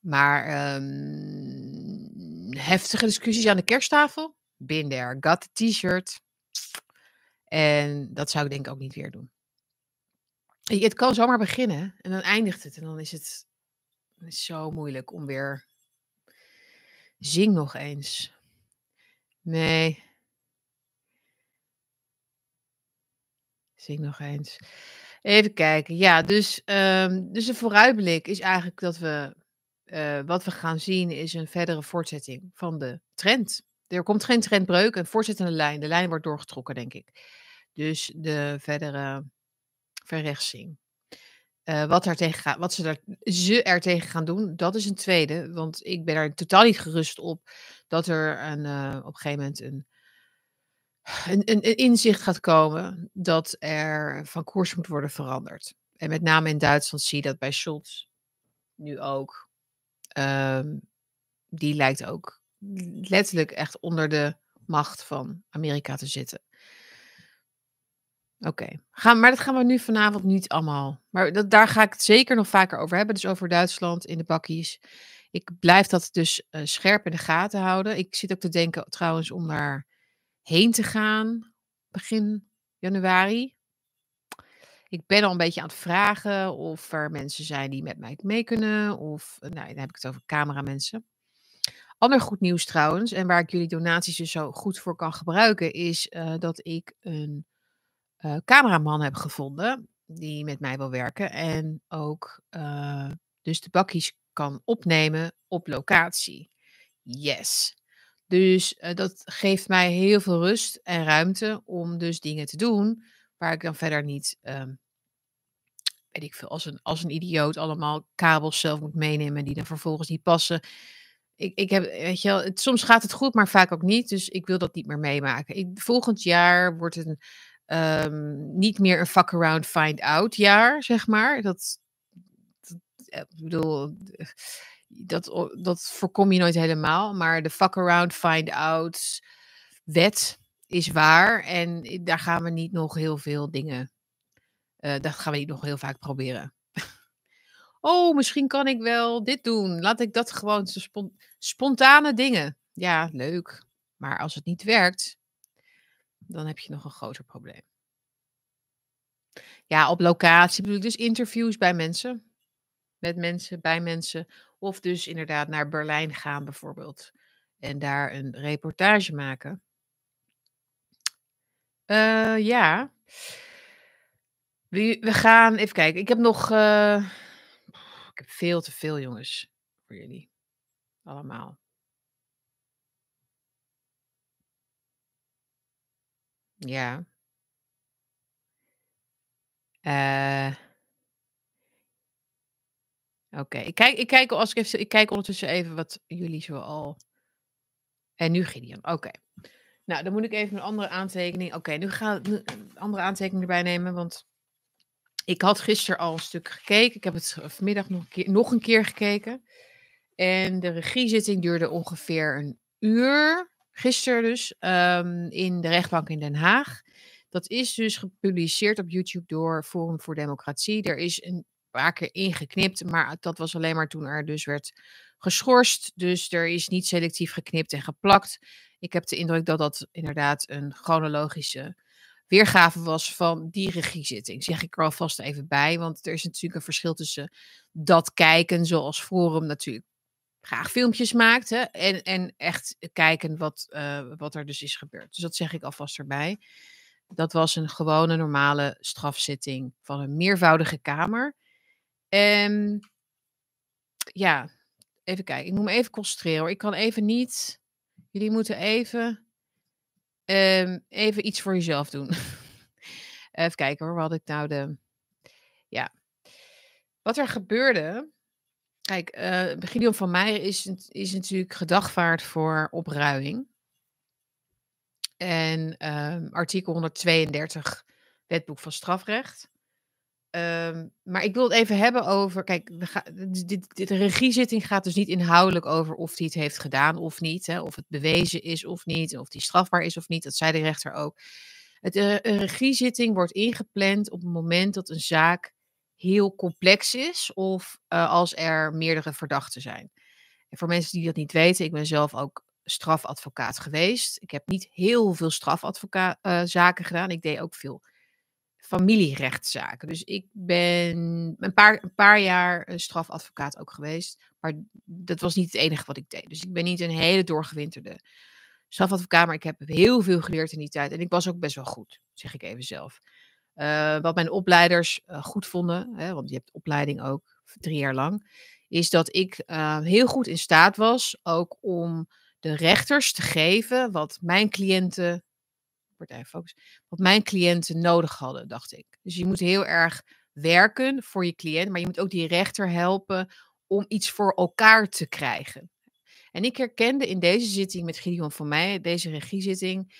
Maar um, heftige discussies aan de kersttafel? Bin there. Got t-shirt. En dat zou ik denk ik ook niet weer doen. Het kan zomaar beginnen en dan eindigt het. En dan is het, is zo moeilijk om weer. Zing nog eens. Nee. Zing nog eens. Even kijken. Ja, dus, um, dus een vooruitblik is eigenlijk dat we. Uh, wat we gaan zien is een verdere voortzetting van de trend. Er komt geen trendbreuk, een voortzettende lijn. De lijn wordt doorgetrokken, denk ik. Dus de verdere verrechtsing. Uh, wat, er tegen wat ze, er, ze er tegen gaan doen, dat is een tweede. Want ik ben er totaal niet gerust op dat er een, uh, op een gegeven moment een, een, een, inzicht gaat komen dat er van koers moet worden veranderd. En met name in Duitsland zie je dat bij Scholz nu ook. Um, die lijkt ook letterlijk echt onder de macht van Amerika te zitten. Oké, maar dat gaan we nu vanavond niet allemaal. Maar dat, daar ga ik het zeker nog vaker over hebben. Dus over Duitsland in de bakkies. Ik blijf dat dus uh, scherp in de gaten houden. Ik zit ook te denken trouwens om daar heen te gaan begin januari. Ik ben al een beetje aan het vragen of er mensen zijn die met mij mee kunnen. Of, nou, dan heb ik het over cameramensen. Ander goed nieuws trouwens, en waar ik jullie donaties dus zo goed voor kan gebruiken, is uh, dat ik een uh, cameraman heb gevonden die met mij wil werken. En ook uh, dus de bakjes kan opnemen op locatie. Yes. Dus uh, dat geeft mij heel veel rust en ruimte om dus dingen te doen waar ik dan verder niet, um, weet ik veel, als een, als een idioot allemaal kabels zelf moet meenemen die dan vervolgens niet passen ik, ik heb, weet je wel, het, soms gaat het goed, maar vaak ook niet. Dus ik wil dat niet meer meemaken. Ik, volgend jaar wordt het een, um, niet meer een fuck around, find out jaar, zeg maar. Dat, dat eh, ik bedoel, dat, dat voorkom je nooit helemaal. Maar de fuck around, find out wet is waar. En daar gaan we niet nog heel veel dingen, uh, dat gaan we niet nog heel vaak proberen. Oh, misschien kan ik wel dit doen. Laat ik dat gewoon spontane dingen. Ja, leuk. Maar als het niet werkt, dan heb je nog een groter probleem. Ja, op locatie bedoel ik dus interviews bij mensen. Met mensen, bij mensen. Of dus inderdaad naar Berlijn gaan bijvoorbeeld. En daar een reportage maken. Uh, ja. We, we, gaan even kijken. Ik heb nog. Uh, ik heb veel te veel, jongens, voor jullie. Allemaal. Ja. Uh, Oké, ik kijk, ik, kijk, ik kijk ondertussen even wat jullie zo al. En nu Gideon. Oké. Nou, dan moet ik even een andere aantekening. Oké, nu ga ik een andere aantekening erbij nemen. Want ik had gisteren al een stuk gekeken. Ik heb het vanmiddag nog een keer, nog een keer gekeken. En de regiezitting duurde ongeveer een uur. Gisteren dus. ehm, in de rechtbank in Den Haag. Dat is dus gepubliceerd op YouTube door Forum voor Democratie. Er is een paar keer ingeknipt, maar dat was alleen maar toen er dus werd geschorst. Dus er is niet selectief geknipt en geplakt. Ik heb de indruk dat dat inderdaad een chronologische weergave was van die regiezitting. Zeg ik er alvast even bij, want er is natuurlijk een verschil tussen dat kijken, zoals Forum natuurlijk graag filmpjes maakt, hè, en, en echt kijken wat, eh, wat er dus is gebeurd. Dus dat zeg ik alvast erbij. Dat was een gewone normale strafzitting van een meervoudige kamer. En ja, even kijken. Ik moet me even concentreren hoor. Ik kan even niet. Jullie moeten even, ehm, even iets voor jezelf doen. even kijken hoor. Wat had ik nou de. Ja. Wat er gebeurde. Kijk, eh Gideon van Meijeren is, is natuurlijk gedagvaard voor opruiming. En ehm, artikel 132 Wetboek van Strafrecht. Ehm, maar ik wil het even hebben over. Kijk, dit, dit, dit- de regiezitting gaat dus niet inhoudelijk over of hij het heeft gedaan of niet. Hè, of het bewezen is of niet. Of die strafbaar is of niet. Dat zei de rechter ook. Het, eh, een regiezitting wordt ingepland op het moment dat een zaak heel complex is. Of eh, als er meerdere verdachten zijn. En voor mensen die dat niet weten, ik ben zelf ook strafadvocaat geweest. Ik heb niet heel veel strafadvocaatzaken gedaan. Ik deed ook veel familierechtszaken. Dus ik ben een paar, een paar jaar een strafadvocaat ook geweest. Maar dat was niet het enige wat ik deed. Dus ik ben niet een hele doorgewinterde strafadvocaat. Maar ik heb heel veel geleerd in die tijd. En ik was ook best wel goed, zeg ik even zelf. Eh, wat mijn opleiders eh, goed vonden, hè, want je hebt opleiding ook drie jaar lang, is dat ik eh, heel goed in staat was ook om de rechters te geven wat mijn cliënten focus. Wat mijn cliënten nodig hadden, dacht ik. Dus je moet heel erg werken voor je cliënt, maar je moet ook die rechter helpen om iets voor elkaar te krijgen. En ik herkende in deze zitting met Gideon van mij, deze regiezitting,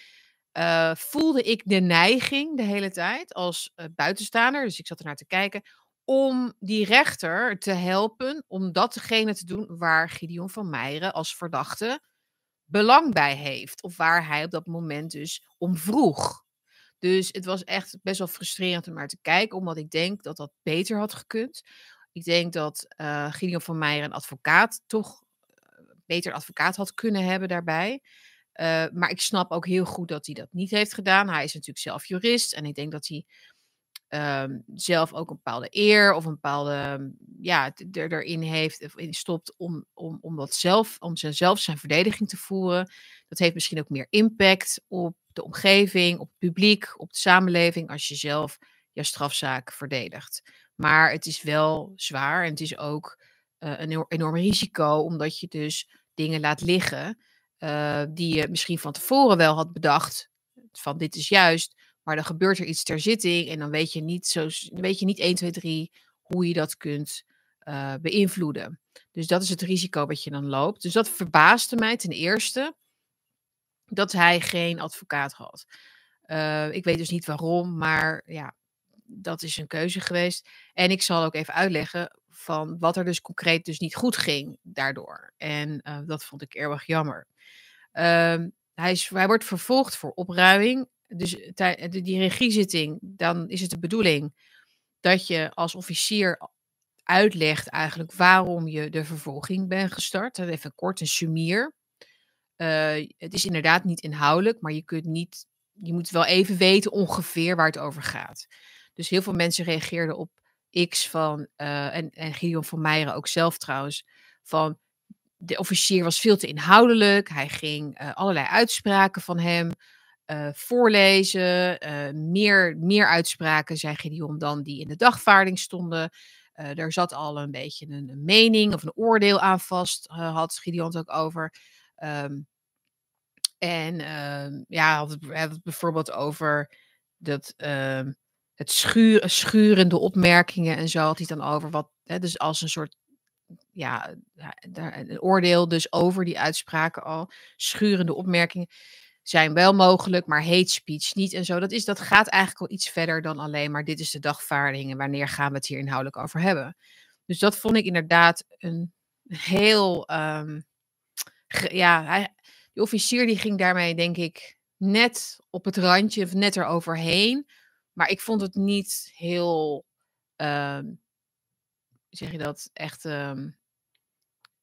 eh, voelde ik de neiging de hele tijd als eh, buitenstaander, dus ik zat ernaar te kijken, om die rechter te helpen om datgene te doen waar Gideon van Meijeren als verdachte belang bij heeft. Of waar hij op dat moment dus om vroeg. Dus het was echt best wel frustrerend om naar te kijken, omdat ik denk dat dat beter had gekund. Ik denk dat eh Gideon van Meijer een advocaat toch beter advocaat had kunnen hebben daarbij. Eh, maar ik snap ook heel goed dat hij dat niet heeft gedaan. Hij is natuurlijk zelf jurist en ik denk dat hij ehm, zelf ook een bepaalde eer of een bepaalde, ja, er, erin heeft, of in stopt om, om, om dat zelf, om zijn- zelf zijn verdediging te voeren. Dat heeft misschien ook meer impact op de omgeving, op het publiek, op de samenleving, als je zelf je strafzaak verdedigt. Maar het is wel zwaar en het is ook eh, een enorm risico, omdat je dus dingen laat liggen eh, die je misschien van tevoren wel had bedacht, van dit is juist, maar dan gebeurt er iets ter zitting en dan weet je niet, zo, weet je niet 1, 2, 3 hoe je dat kunt eh, beïnvloeden. Dus dat is het risico wat je dan loopt. Dus dat verbaasde mij ten eerste dat hij geen advocaat had. Eh, ik weet dus niet waarom, maar ja, dat is een keuze geweest. En ik zal ook even uitleggen van wat er dus concreet dus niet goed ging daardoor. En dat vond ik erg jammer. Ehm, hij, hij wordt vervolgd voor opruiming. Dus die regiezitting, dan is het de bedoeling dat je als officier uitlegt eigenlijk waarom je de vervolging bent gestart. Even kort een sumier. Eh, het is inderdaad niet inhoudelijk, maar je kunt niet, je moet wel even weten ongeveer waar het over gaat. Dus heel veel mensen reageerden op X van, eh, en, en Gideon van Meijeren ook zelf trouwens, van de officier was veel te inhoudelijk. Hij ging eh, allerlei uitspraken van hem eh, voorlezen. eh, meer, meer uitspraken, zei Gideon, dan die in de dagvaarding stonden. Er zat al een beetje een, een mening of een oordeel aan vast, had Gideon het ook over. Ehm, en ehm, ja, had het, het bijvoorbeeld over dat ehm, het schuur, schurende opmerkingen en zo had hij dan over. Wat, hè, dus als een soort ja, een oordeel dus over die uitspraken al. Schurende opmerkingen zijn wel mogelijk, maar hate speech niet en zo. Dat, is, dat gaat eigenlijk al iets verder dan alleen maar dit is de dagvaarding en wanneer gaan we het hier inhoudelijk over hebben. Dus dat vond ik inderdaad een heel, um, ja, hij, die officier die ging daarmee denk ik net op het randje of net eroverheen. Maar ik vond het niet heel, um, zeg je dat, echt um,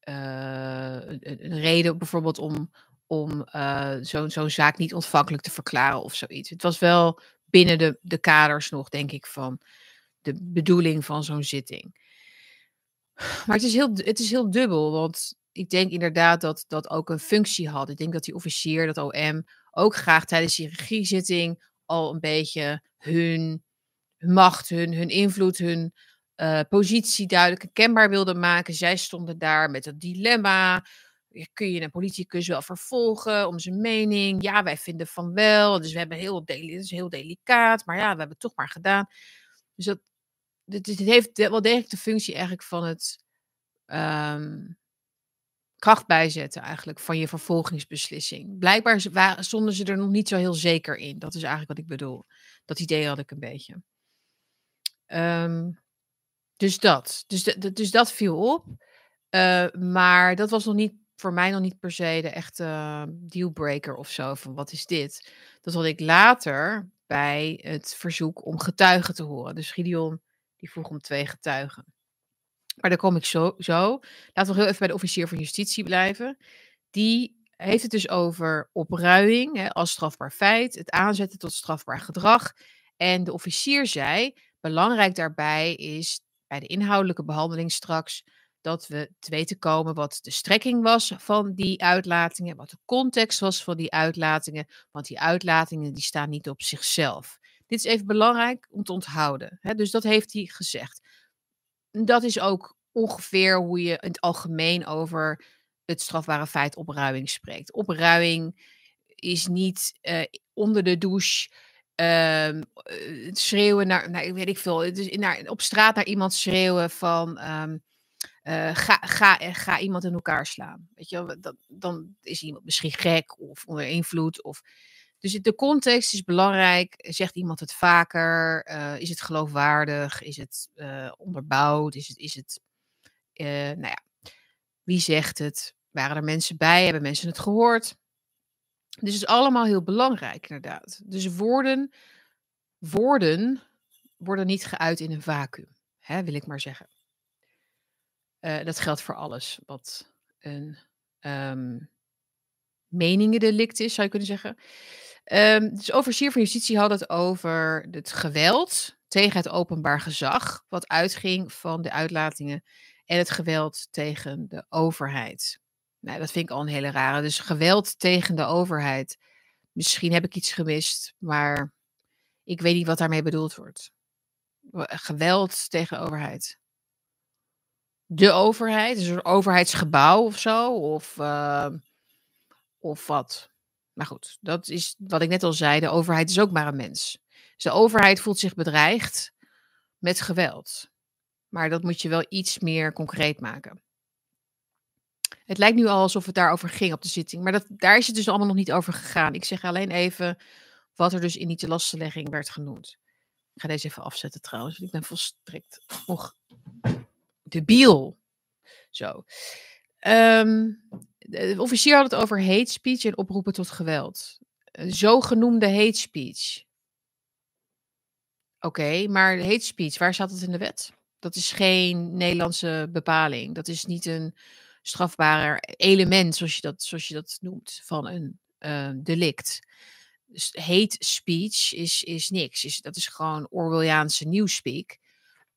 uh, een, reden bijvoorbeeld om, om uh, zo'n zo zaak niet ontvankelijk te verklaren of zoiets. Het was wel binnen de, de kaders nog, denk ik, van de bedoeling van zo'n zitting. Maar het is, heel, het is heel dubbel, want ik denk inderdaad dat dat ook een functie had. Ik denk dat die officier, dat OM, ook graag tijdens die regiezitting al een beetje hun macht, hun, hun invloed, hun uh, positie duidelijk en kenbaar wilde maken. Zij stonden daar met het dilemma kun je een politicus wel vervolgen om zijn mening? Ja, wij vinden van wel. Dus we hebben heel, het is heel delicaat, maar ja, we hebben het toch maar gedaan. Dus dat, dit, heeft wel degelijk de functie eigenlijk van het um, kracht bijzetten eigenlijk van je vervolgingsbeslissing. Blijkbaar stonden ze er nog niet zo heel zeker in. Dat is eigenlijk wat ik bedoel. Dat idee had ik een beetje. Um, dus dat. Dus, dus dat viel op. Uh, maar dat was nog niet voor mij nog niet per se de echte dealbreaker of zo. Van wat is dit? Dat had ik later bij het verzoek om getuigen te horen. Dus Gideon die vroeg om twee getuigen. Maar daar kom ik zo. zo. Laten we heel even bij de officier van justitie blijven. Die heeft het dus over opruiing hè, als strafbaar feit, het aanzetten tot strafbaar gedrag. En de officier zei: belangrijk daarbij is bij de inhoudelijke behandeling straks dat we te weten komen wat de strekking was van die uitlatingen, wat de context was van die uitlatingen, want die uitlatingen die staan niet op zichzelf. Dit is even belangrijk om te onthouden. Hè? Dus dat heeft hij gezegd. Dat is ook ongeveer hoe je in het algemeen over het strafbare feit opruiming spreekt. Opruiming is niet uh, onder de douche uh, schreeuwen naar, nou, weet ik veel, dus naar, op straat naar iemand schreeuwen van um, uh, ga, ga, ga iemand in elkaar slaan. Weet je, dat, dan is iemand misschien gek of onder invloed. Of... Dus de context is belangrijk. Zegt iemand het vaker? Is het geloofwaardig? Is het onderbouwd? Is het, is het nou ja, wie zegt het? Waren er mensen bij? Hebben mensen het gehoord? Dus het is allemaal heel belangrijk, inderdaad. Dus woorden, woorden worden niet geuit in een vacuüm, wil ik maar zeggen. Uh, dat geldt voor alles wat een um, meningendelict is, zou je kunnen zeggen. Um, dus officier van justitie had het over het geweld tegen het openbaar gezag, wat uitging van de uitlatingen, en het geweld tegen de overheid. Nou, dat vind ik al een hele rare. Dus geweld tegen de overheid. Misschien heb ik iets gemist, maar ik weet niet wat daarmee bedoeld wordt. Geweld tegen de overheid de overheid? Dus een overheidsgebouw of zo? Of, uh, of wat? Maar goed, dat is wat ik net al zei. De overheid is ook maar een mens. Dus de overheid voelt zich bedreigd met geweld. Maar dat moet je wel iets meer concreet maken. Het lijkt nu al alsof het daarover ging op de zitting. Maar dat, daar is het dus allemaal nog niet over gegaan. Ik zeg alleen even wat er dus in die telastenlegging werd genoemd. Ik ga deze even afzetten trouwens. Ik ben volstrekt nog debiel. Zo. Um, de officier had het over hate speech en oproepen tot geweld. Zogenoemde hate speech. Oké, maar hate speech, waar staat het in de wet? Dat is geen Nederlandse bepaling. Dat is niet een strafbaar element, zoals je dat, zoals je dat noemt, van een uh, delict. Hate speech is, is niks. Dat is gewoon Orwelliaanse newspeak.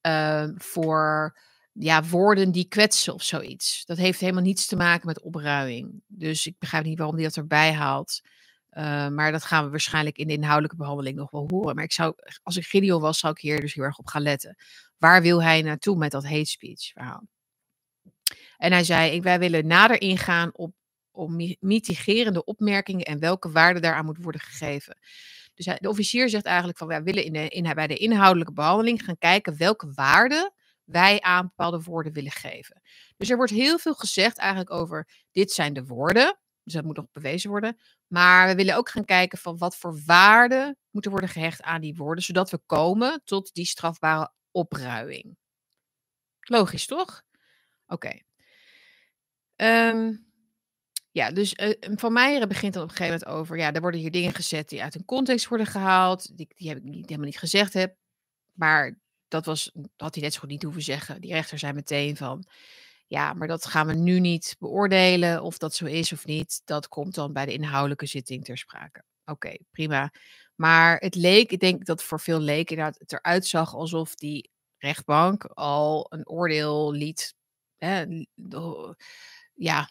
Uh, voor ja, woorden die kwetsen of zoiets. Dat heeft helemaal niets te maken met opruiming. Dus ik begrijp niet waarom hij dat erbij haalt. Uh, maar dat gaan we waarschijnlijk in de inhoudelijke behandeling nog wel horen. Maar ik zou, als ik Gideon was, zou ik hier dus heel erg op gaan letten. Waar wil hij naartoe met dat hate speech verhaal? En hij zei, wij willen nader ingaan op, op mitigerende opmerkingen en welke waarde daaraan moet worden gegeven. Dus de officier zegt eigenlijk van, wij willen in de, in, bij de inhoudelijke behandeling gaan kijken welke waarde wij aan bepaalde woorden willen geven. Dus er wordt heel veel gezegd eigenlijk over dit zijn de woorden. Dus dat moet nog bewezen worden. Maar we willen ook gaan kijken van wat voor waarde moet er worden gehecht aan die woorden, zodat we komen tot die strafbare opruiing. Logisch, toch? Oké. Ehm, ja, dus uh, Van Meijeren begint dan op een gegeven moment over, ja, er worden hier dingen gezet die uit hun context worden gehaald, die, die heb ik helemaal niet gezegd heb, maar dat was, had hij net zo goed niet hoeven zeggen. Die rechter zei meteen van, ja, maar dat gaan we nu niet beoordelen of dat zo is of niet. Dat komt dan bij de inhoudelijke zitting ter sprake. Oké, prima. Maar het leek, ik denk dat voor veel leken inderdaad het eruit zag alsof die rechtbank al een oordeel liet. Ja,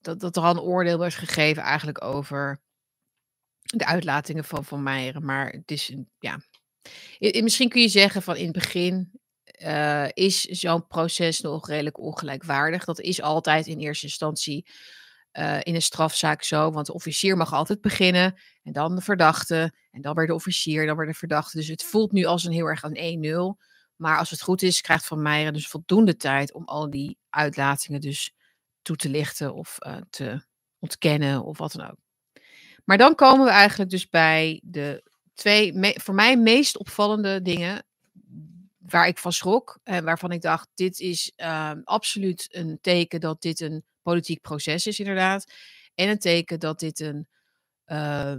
dat, dat er al een oordeel werd gegeven eigenlijk over de uitlatingen van Van Meijeren. Maar het is, ja. Misschien kun je zeggen van in het begin uh, is zo'n proces nog redelijk ongelijkwaardig. Dat is altijd in eerste instantie uh, in een strafzaak zo. Want de officier mag altijd beginnen. En dan de verdachte. En dan weer de officier. Dan weer de verdachte. Dus het voelt nu als een heel erg een 1-0. Maar als het goed is, krijgt Van Meijeren dus voldoende tijd om al die uitlatingen dus toe te lichten of uh, te ontkennen of wat dan ook. Maar dan komen we eigenlijk dus bij de twee voor mij meest opvallende dingen waar ik van schrok en waarvan ik dacht, dit is uh, absoluut een teken dat dit een politiek proces is inderdaad. En een teken dat dit een, uh,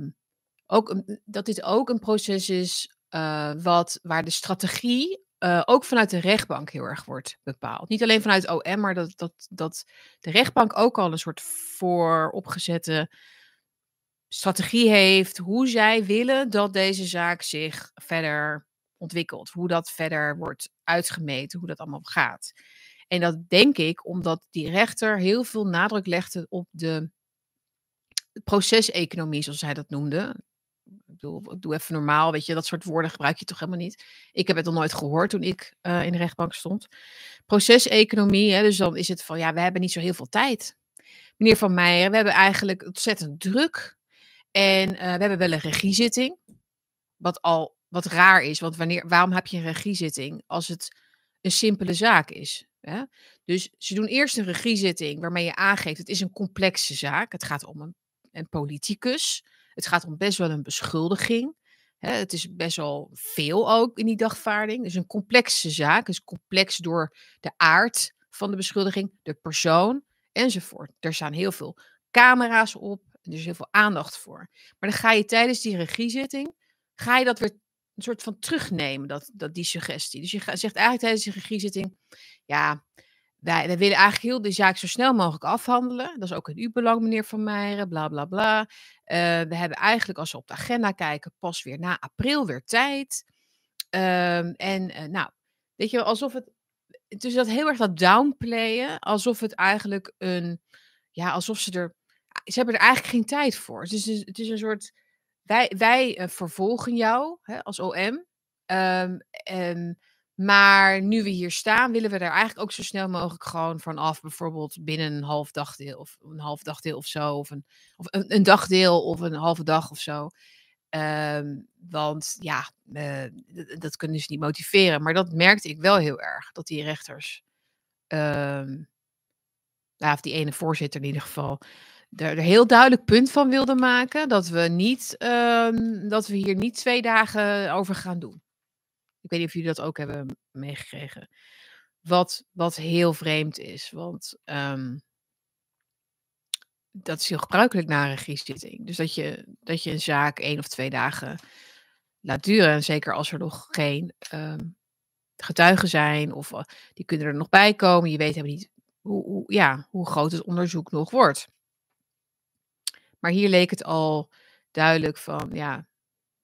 ook, dat dit ook een proces is uh, wat, waar de strategie uh, ook vanuit de rechtbank heel erg wordt bepaald. Niet alleen vanuit OM, maar dat, dat, dat de rechtbank ook al een soort vooropgezette strategie heeft hoe zij willen dat deze zaak zich verder ontwikkelt. Hoe dat verder wordt uitgemeten, hoe dat allemaal gaat. En dat denk ik omdat die rechter heel veel nadruk legde op de proceseconomie, zoals hij dat noemde. Ik doe even normaal, weet je, dat soort woorden gebruik je toch helemaal niet. Ik heb het nog nooit gehoord toen ik uh, in de rechtbank stond. Proceseconomie, hè, dus dan is het van, ja, we hebben niet zo heel veel tijd. Meneer Van Meijer, we hebben eigenlijk ontzettend druk. En uh, we hebben wel een regiezitting, wat al wat raar is. Want wanneer, waarom heb je een regiezitting als het een simpele zaak is? Hè? Dus ze doen eerst een regiezitting waarmee je aangeeft: het is een complexe zaak. Het gaat om een, een politicus. Het gaat om best wel een beschuldiging. Het is best wel veel ook in die dagvaarding. Dus een complexe zaak. is complex door de aard van de beschuldiging, de persoon enzovoort. Er staan heel veel camera's op. Er is heel veel aandacht voor. Maar dan ga je tijdens die regiezitting, ga je dat weer een soort van terugnemen, dat, dat, die suggestie. Dus je zegt eigenlijk tijdens de regiezitting, ja, wij, willen eigenlijk heel de zaak zo snel mogelijk afhandelen. Dat is ook in uw belang, meneer Van Meijeren, bla bla bla. Uh, we hebben eigenlijk, als we op de agenda kijken, pas weer na april weer tijd. Um, en uh, nou, weet je, alsof het, dus dat heel erg dat downplayen, alsof het eigenlijk een, ja, alsof ze er, ze hebben er eigenlijk geen tijd voor. Dus het is, het is een soort wij, wij uh, vervolgen jou hè, als OM. Ehm, um, maar nu we hier staan, willen we er eigenlijk ook zo snel mogelijk gewoon vanaf. Bijvoorbeeld binnen een half dagdeel of een half dagdeel of zo. Of een, of een, dagdeel of een halve dag of zo. Um, want ja, uh, dat kunnen ze niet motiveren. Maar dat merkte ik wel heel erg. Dat die rechters, um, nou, of die ene voorzitter in ieder geval, er heel duidelijk punt van wilde maken dat we, niet, um, dat we hier niet twee dagen over gaan doen. Ik weet niet of jullie dat ook hebben meegekregen. Wat, wat heel vreemd is, want um, dat is heel gebruikelijk na een regiezitting. Dus dat je, dat je een zaak één of twee dagen laat duren. En zeker als er nog geen um, getuigen zijn of uh, die kunnen er nog bij komen. Je weet helemaal niet hoe, hoe, ja, hoe groot het onderzoek nog wordt. Maar hier leek het al duidelijk van, ja,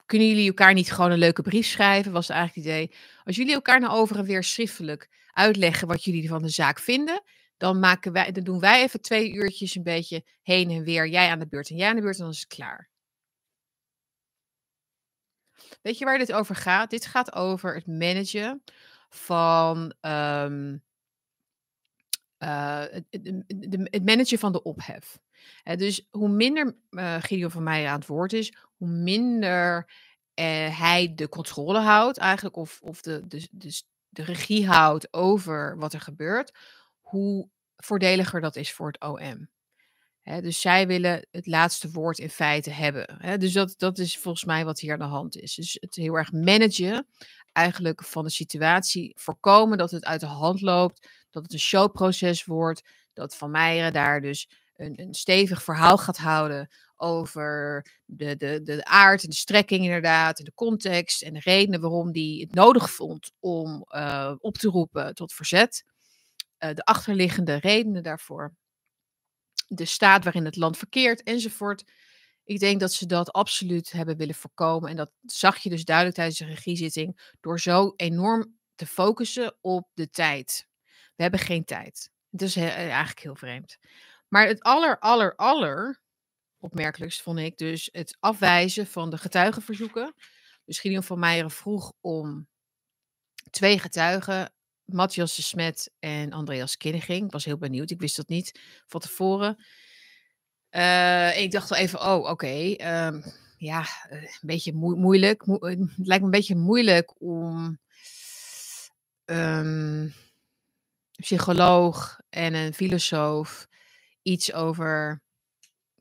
kunnen jullie elkaar niet gewoon een leuke brief schrijven? Was eigenlijk het idee. Als jullie elkaar nou over en weer schriftelijk uitleggen wat jullie van de zaak vinden, dan, maken wij, dan doen wij even twee uurtjes een beetje heen en weer. Jij aan de beurt en jij aan de beurt en dan is het klaar. Weet je waar dit over gaat? Dit gaat over het managen van het, het, het, managen van de ophef dus hoe minder uh, Gideon van mij aan het woord is, hoe minder uh, hij de controle houdt eigenlijk, of, of de, de, de, de regie houdt over wat er gebeurt, hoe voordeliger dat is voor het OM. Dus zij willen het laatste woord in feite hebben. Dus dat, dat is volgens mij wat hier aan de hand is. Dus het heel erg managen eigenlijk van de situatie. Voorkomen dat het uit de hand loopt. Dat het een showproces wordt. Dat Van Meijeren daar dus een, een stevig verhaal gaat houden over de, de, de aard en de strekking inderdaad. En de context en de redenen waarom hij het nodig vond om uh, op te roepen tot verzet. Uh, de achterliggende redenen daarvoor de staat waarin het land verkeert enzovoort. Ik denk dat ze dat absoluut hebben willen voorkomen. En dat zag je dus duidelijk tijdens de regiezitting door zo enorm te focussen op de tijd. We hebben geen tijd. Het is eigenlijk heel vreemd. Maar het aller, aller, aller opmerkelijkst vond ik dus het afwijzen van de getuigenverzoeken. Dus Gideon van Meijeren vroeg om twee getuigen Matthias de Smet en Andreas Kinneging. Ik was heel benieuwd. Ik wist dat niet van tevoren. Uh, ik dacht wel even, oh, oké. Um, ja, eh, een beetje moeilijk. Mo het lijkt me een beetje moeilijk om um, psycholoog en een filosoof iets over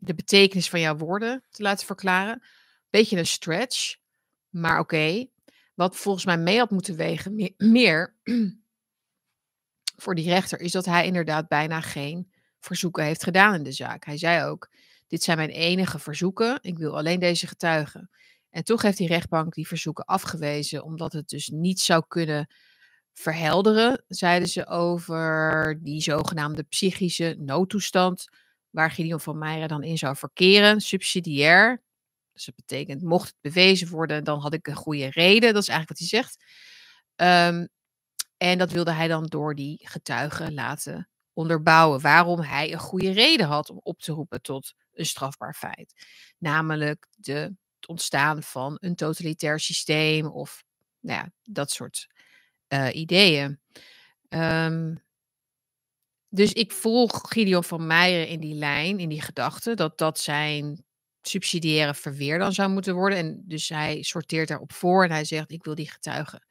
de betekenis van jouw woorden te laten verklaren. Beetje een stretch, maar oké. Wat volgens mij mee had moeten wegen, meer voor die rechter is dat hij inderdaad bijna geen verzoeken heeft gedaan in de zaak. Hij zei ook: Dit zijn mijn enige verzoeken, ik wil alleen deze getuigen. En toch heeft die rechtbank die verzoeken afgewezen, omdat het dus niet zou kunnen verhelderen, zeiden ze over die zogenaamde psychische noodtoestand, waar Gideon van Meijeren dan in zou verkeren, subsidiair. Dus dat betekent, mocht het bewezen worden, dan had ik een goede reden. Dat is eigenlijk wat hij zegt. Um, en dat wilde hij dan door die getuigen laten onderbouwen. Waarom hij een goede reden had om op te roepen tot een strafbaar feit. Namelijk de, het ontstaan van een totalitair systeem of nou ja, dat soort uh, ideeën. Um, dus ik volg Gideon van Meijeren in die lijn, in die gedachte, dat dat zijn subsidiaire verweer dan zou moeten worden. En dus hij sorteert daarop voor en hij zegt: Ik wil die getuigen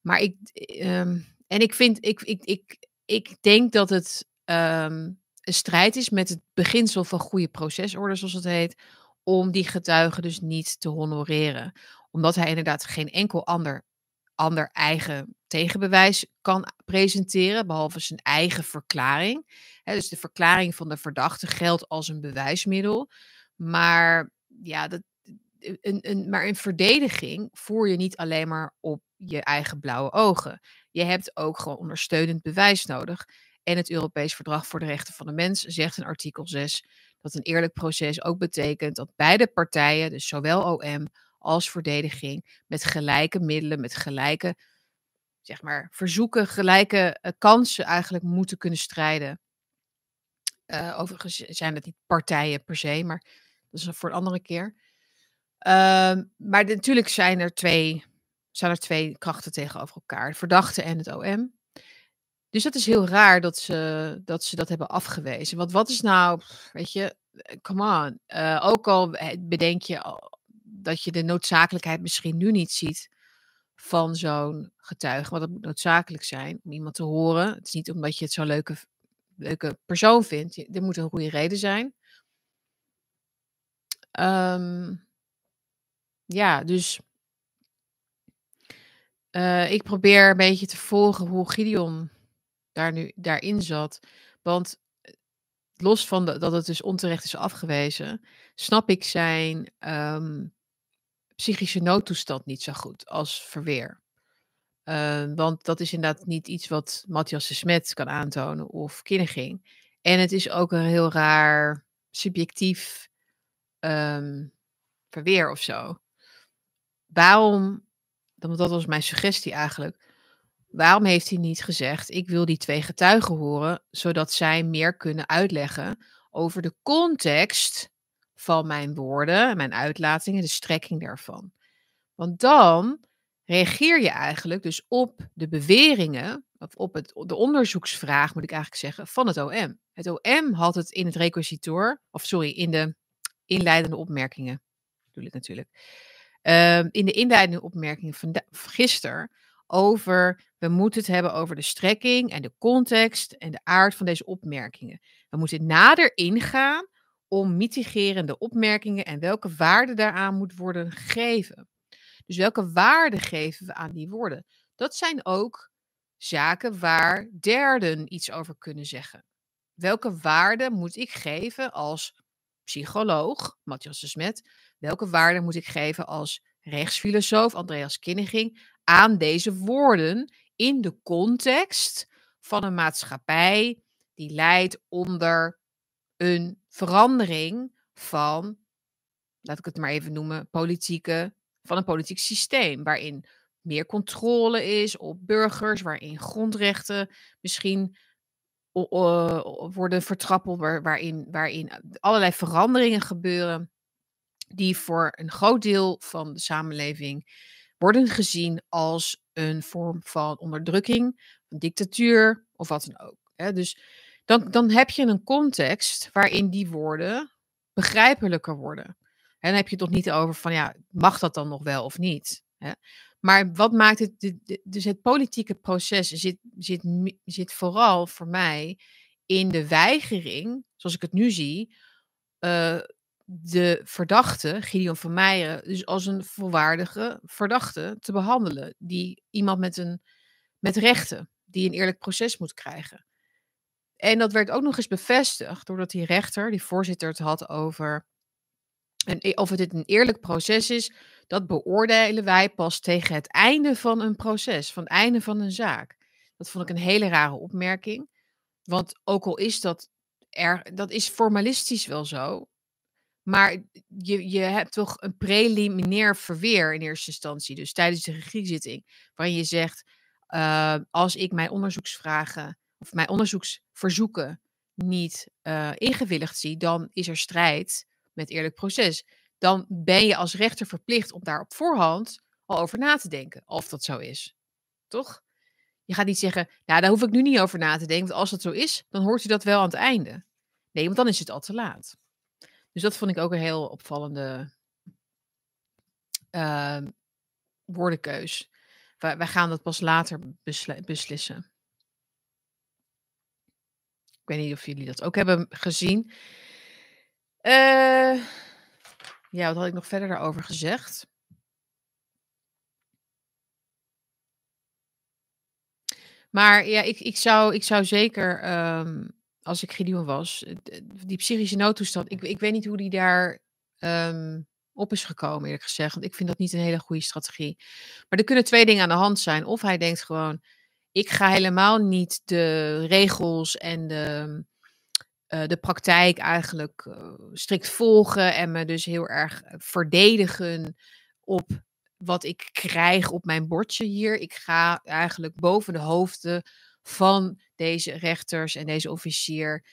maar ik, um, en ik vind, ik, ik, ik, ik denk dat het um, een strijd is met het beginsel van goede procesorde, zoals het heet, om die getuigen dus niet te honoreren. Omdat hij inderdaad geen enkel ander, ander eigen tegenbewijs kan presenteren, behalve zijn eigen verklaring. dus de verklaring van de verdachte geldt als een bewijsmiddel. Maar ja, dat, een, een, maar een verdediging voer je niet alleen maar op je eigen blauwe ogen. Je hebt ook gewoon ondersteunend bewijs nodig. En het Europees Verdrag voor de Rechten van de Mens zegt in artikel 6 dat een eerlijk proces ook betekent dat beide partijen, dus zowel OM als verdediging, met gelijke middelen, met gelijke zeg maar, verzoeken, gelijke uh, kansen eigenlijk moeten kunnen strijden. Uh, overigens zijn het niet partijen per se, maar dat is voor een andere keer. Uh, maar natuurlijk zijn er twee zijn er twee krachten tegenover elkaar, de en het OM. Dus dat is heel raar dat ze dat, ze dat hebben afgewezen. Want wat is nou, weet je, eh, come on. Ook al bedenk je dat je de noodzakelijkheid misschien nu niet ziet van zo'n getuige. Want het moet noodzakelijk zijn om iemand te horen. Het is niet omdat je het zo'n leuke, leuke persoon vindt. Er moet een goede reden zijn. Um, ja, dus uh, ik probeer een beetje te volgen hoe Gideon daar nu, daarin zat. Want eh, los van dat het dus onterecht is afgewezen, snap ik zijn um, psychische noodtoestand niet zo goed als verweer. Uh, want dat is inderdaad niet iets wat Matthias de Smet kan aantonen of Kinneging. En het is ook een heel raar subjectief um, verweer of zo. Waarom dat was mijn suggestie eigenlijk. Waarom heeft hij niet gezegd: ik wil die twee getuigen horen, zodat zij meer kunnen uitleggen over de context van mijn woorden, mijn uitlatingen, de strekking daarvan? Want dan reageer je eigenlijk dus op de beweringen, of op het, de onderzoeksvraag moet ik eigenlijk zeggen, van het OM. Het OM had het in het requisitor, of sorry, in de inleidende opmerkingen, bedoel ik natuurlijk Ehm, in de inleidende opmerkingen van gisteren over, we moeten het hebben over de strekking en de context en de aard van deze opmerkingen. We moeten nader ingaan om mitigerende opmerkingen en welke waarde daaraan moet worden gegeven. Dus welke waarde geven we aan die woorden? Dat zijn ook zaken waar derden iets over kunnen zeggen. Welke waarde moet ik geven als psycholoog, Matthias de Smet? Welke waarde moet ik geven als rechtsfilosoof, Andreas Kinniging, aan deze woorden in de context van een maatschappij die leidt onder een verandering van, laat ik het maar even noemen, politieke, van een politiek systeem waarin meer controle is op burgers, waarin grondrechten misschien worden vertrappeld, waarin, waarin allerlei veranderingen gebeuren die voor een groot deel van de samenleving worden gezien als een vorm van onderdrukking, dictatuur of wat dan ook. Hè. Dus dan, dan heb je een context waarin die woorden begrijpelijker worden. En dan heb je het toch niet over van ja, mag dat dan nog wel of niet? Hè? Maar wat maakt het, dus het politieke proces zit, zit, zit vooral voor mij in de weigering, zoals ik het nu zie, uh, de verdachte, Gideon van Meijeren, dus als een volwaardige verdachte te behandelen. Die iemand met, een, met rechten, die een eerlijk proces moet krijgen. En dat werd ook nog eens bevestigd doordat die rechter, die voorzitter, het had over en e, of het een eerlijk proces is. Dat beoordelen wij pas tegen het einde van een proces, van het einde van een zaak. Dat vond ik een hele rare opmerking. Want ook al is dat er, dat is formalistisch wel zo, maar je, je hebt toch een preliminair verweer in eerste instantie, dus tijdens de regiezitting, waarin je zegt, uh, als ik mijn onderzoeksvragen of mijn onderzoeksverzoeken niet uh, ingewilligd zie, dan is er strijd met eerlijk proces. Dan ben je als rechter verplicht om daar op voorhand al over na te denken, of dat zo is. Toch? Je gaat niet zeggen, nou daar hoef ik nu niet over na te denken, want als dat zo is, dan hoort u dat wel aan het einde. Nee, want dan is het al te laat. Dus dat vond ik ook een heel opvallende uh, woordenkeus. Wij, wij, gaan dat pas later beslissen. Weet niet of jullie dat ook hebben gezien. Uh, ja, wat had ik nog verder daarover gezegd? Maar ja, ik, ik, zou, ik zou zeker um, als ik Gideon was, eh, die psychische noodtoestand, ik, ik weet niet hoe die daar um, op is gekomen, eerlijk gezegd. Want ik vind dat niet een hele goede strategie. Maar er kunnen twee dingen aan de hand zijn. Of hij denkt gewoon, ik ga helemaal niet de regels en de, uh, de praktijk eigenlijk uh, strikt volgen en me dus heel erg verdedigen op wat ik krijg op mijn bordje hier. Ik ga eigenlijk boven de hoofden van deze rechters en deze officier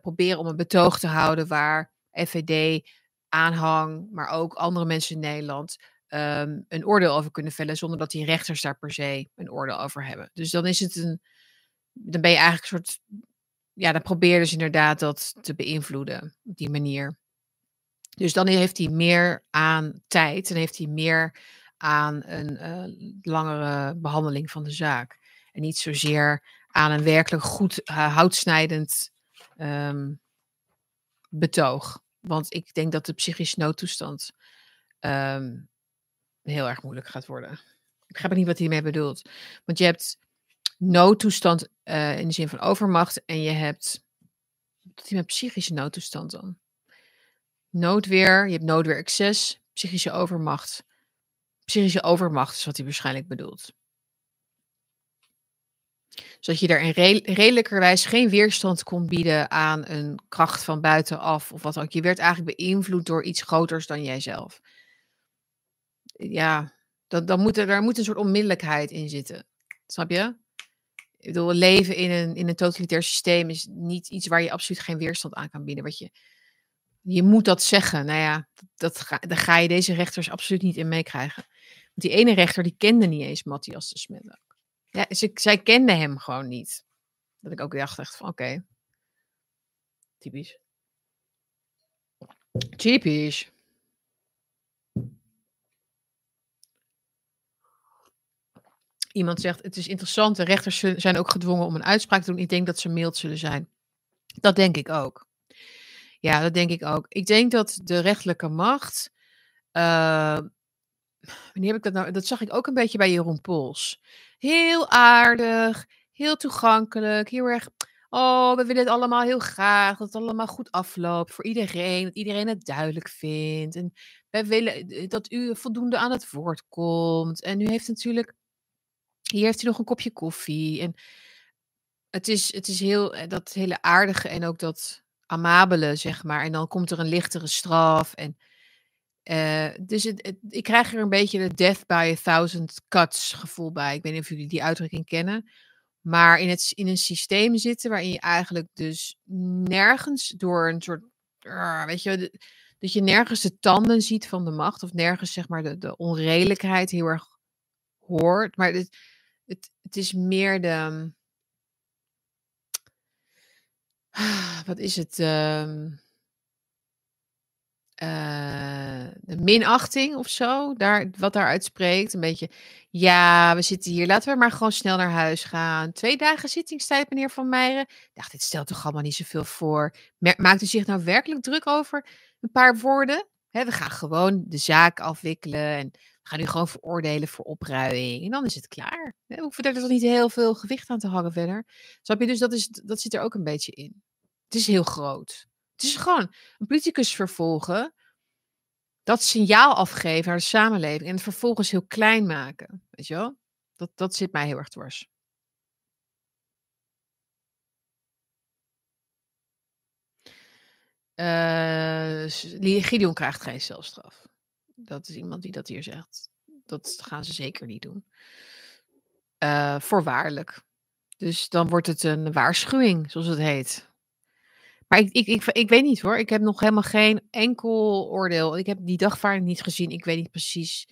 proberen om een betoog te houden waar FVD, aanhang, maar ook andere mensen in Nederland um, een oordeel over kunnen vellen zonder dat die rechters daar per se een oordeel over hebben. Dus dan is het een, dan ben je eigenlijk een soort, ja, dan probeer dus inderdaad dat te beïnvloeden op die manier. Dus dan heeft hij meer aan tijd en heeft hij meer aan een uh, langere behandeling van de zaak. En niet zozeer aan een werkelijk goed uh, houtsnijdend um, betoog. Want ik denk dat de psychische noodtoestand um, heel erg moeilijk gaat worden. Ik begrijp niet wat hij hiermee bedoelt. Want je hebt noodtoestand uh, in de zin van overmacht en je hebt. Wat hij met psychische noodtoestand dan? Noodweer, je hebt noodweer excess, psychische overmacht. Psychische overmacht is wat hij waarschijnlijk bedoelt zodat je daar in re redelijkerwijs geen weerstand kon bieden aan een kracht van buitenaf of wat ook. Je werd eigenlijk beïnvloed door iets groters dan jijzelf. Ja, dat, dan moet er, daar moet een soort onmiddellijkheid in zitten. Snap je? Ik bedoel, leven in een, in een totalitair systeem is niet iets waar je absoluut geen weerstand aan kan bieden. Wat je, je moet dat zeggen. Nou ja, dat ga, daar ga je deze rechters absoluut niet in meekrijgen. Want die ene rechter, die kende niet eens Matthias de Smet. Ja, ze, zij kende hem gewoon niet. Dat ik ook dacht echt van, oké. Typisch. Typisch. Iemand zegt: Het is interessant, de rechters zijn ook gedwongen om een uitspraak te doen. Ik denk dat ze mild zullen zijn. Dat denk ik ook. Ja, dat denk ik ook. Ik denk dat de rechterlijke macht. eh, wanneer heb ik dat nou? Dat zag ik ook een beetje bij Jeroen Pols. Heel aardig, heel toegankelijk, heel erg. Oh, we willen het allemaal heel graag. Dat het allemaal goed afloopt voor iedereen. Dat iedereen het duidelijk vindt. En wij willen eh, dat u voldoende aan het woord komt. En u heeft natuurlijk. Hier heeft u nog een kopje koffie. En het is, het is heel. eh, Dat hele aardige en ook dat amabele, zeg maar. En dan komt er een lichtere straf. En eh, dus het, ik krijg er een beetje de death by a thousand cuts gevoel bij. Ik weet niet of jullie die uitdrukking kennen. Maar in, het, in een systeem zitten waarin je eigenlijk dus nergens door een soort, ah, weet je, dat je nergens de tanden ziet van de macht of nergens zeg maar de, de onredelijkheid heel erg hoort. Maar het, het, is meer de, wat is het? ehm, eh, de minachting of zo, daar, wat daaruit spreekt. Een beetje, ja, we zitten hier, laten we maar gewoon snel naar huis gaan. Twee dagen zittingstijd, meneer Van Meijeren. Dacht, dit stelt toch allemaal niet zoveel voor. Maakt u zich nou werkelijk druk over een paar woorden? We gaan gewoon de zaak afwikkelen en we gaan u gewoon veroordelen voor opruiing. En dan is het klaar. We hoeven er toch niet heel veel gewicht aan te hangen verder. Snap je? Dus dat, is, dat zit er ook een beetje in. Het is heel groot. Het is gewoon een politicus vervolgen dat signaal afgeven naar de samenleving en het vervolgens heel klein maken. Weet je wel? Dat, dat zit mij heel erg dwars. Li- Gideon krijgt geen celstraf. Dat is iemand die dat hier zegt. Dat gaan ze zeker niet doen. Eh, voorwaardelijk. Dus dan wordt het een waarschuwing, zoals het heet. Maar ik, ik, ik, ik weet niet hoor. Ik heb nog helemaal geen enkel oordeel. Ik heb die dagvaarding niet gezien. Ik weet niet precies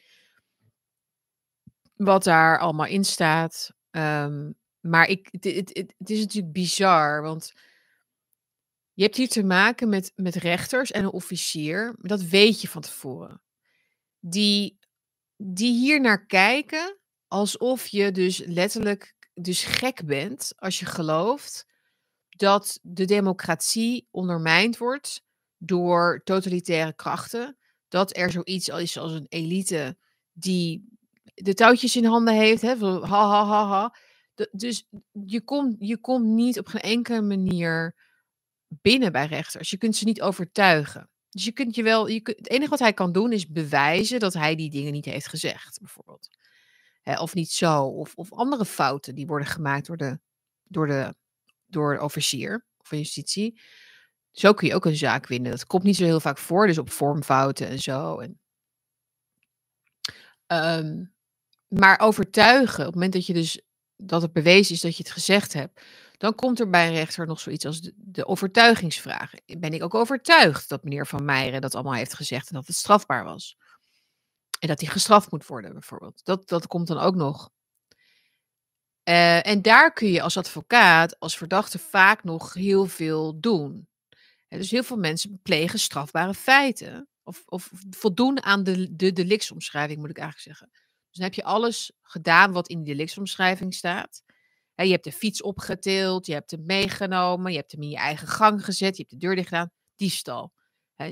wat daar allemaal in staat. Ehm, maar ik, het, het, het, het is natuurlijk bizar, want je hebt hier te maken met, met rechters en een officier. Dat weet je van tevoren. Die, die hier naar kijken alsof je dus letterlijk dus gek bent als je gelooft dat de democratie ondermijnd wordt door totalitaire krachten. Dat er zoiets is als een elite die de touwtjes in handen heeft. Hè, ha, ha, ha, ha. Dus je komt, je komt niet op geen enkele manier binnen bij rechters. Je kunt ze niet overtuigen. Dus je kunt je wel, je het enige wat hij kan doen is bewijzen dat hij die dingen niet heeft gezegd, bijvoorbeeld. Of niet zo, of, of andere fouten die worden gemaakt door de, door de, door officier van justitie. Zo kun je ook een zaak winnen. Dat komt niet zo heel vaak voor, dus op vormfouten en zo. En, ehm, maar overtuigen, op het moment dat je dus dat het bewezen is dat je het gezegd hebt, dan komt er bij een rechter nog zoiets als de, de overtuigingsvraag. Ben ik ook overtuigd dat meneer Van Meijeren dat allemaal heeft gezegd en dat het strafbaar was? En dat hij gestraft moet worden, bijvoorbeeld. Dat, dat komt dan ook nog. Eh, en daar kun je als advocaat, als verdachte, vaak nog heel veel doen. Dus heel veel mensen plegen strafbare feiten. Of, of voldoen aan de, de delictsomschrijving, moet ik eigenlijk zeggen. Dus dan heb je alles gedaan wat in de delictsomschrijving staat. Je hebt de fiets opgetild, je hebt hem meegenomen, je hebt hem in je eigen gang gezet, je hebt de deur dicht gedaan. Diefstal.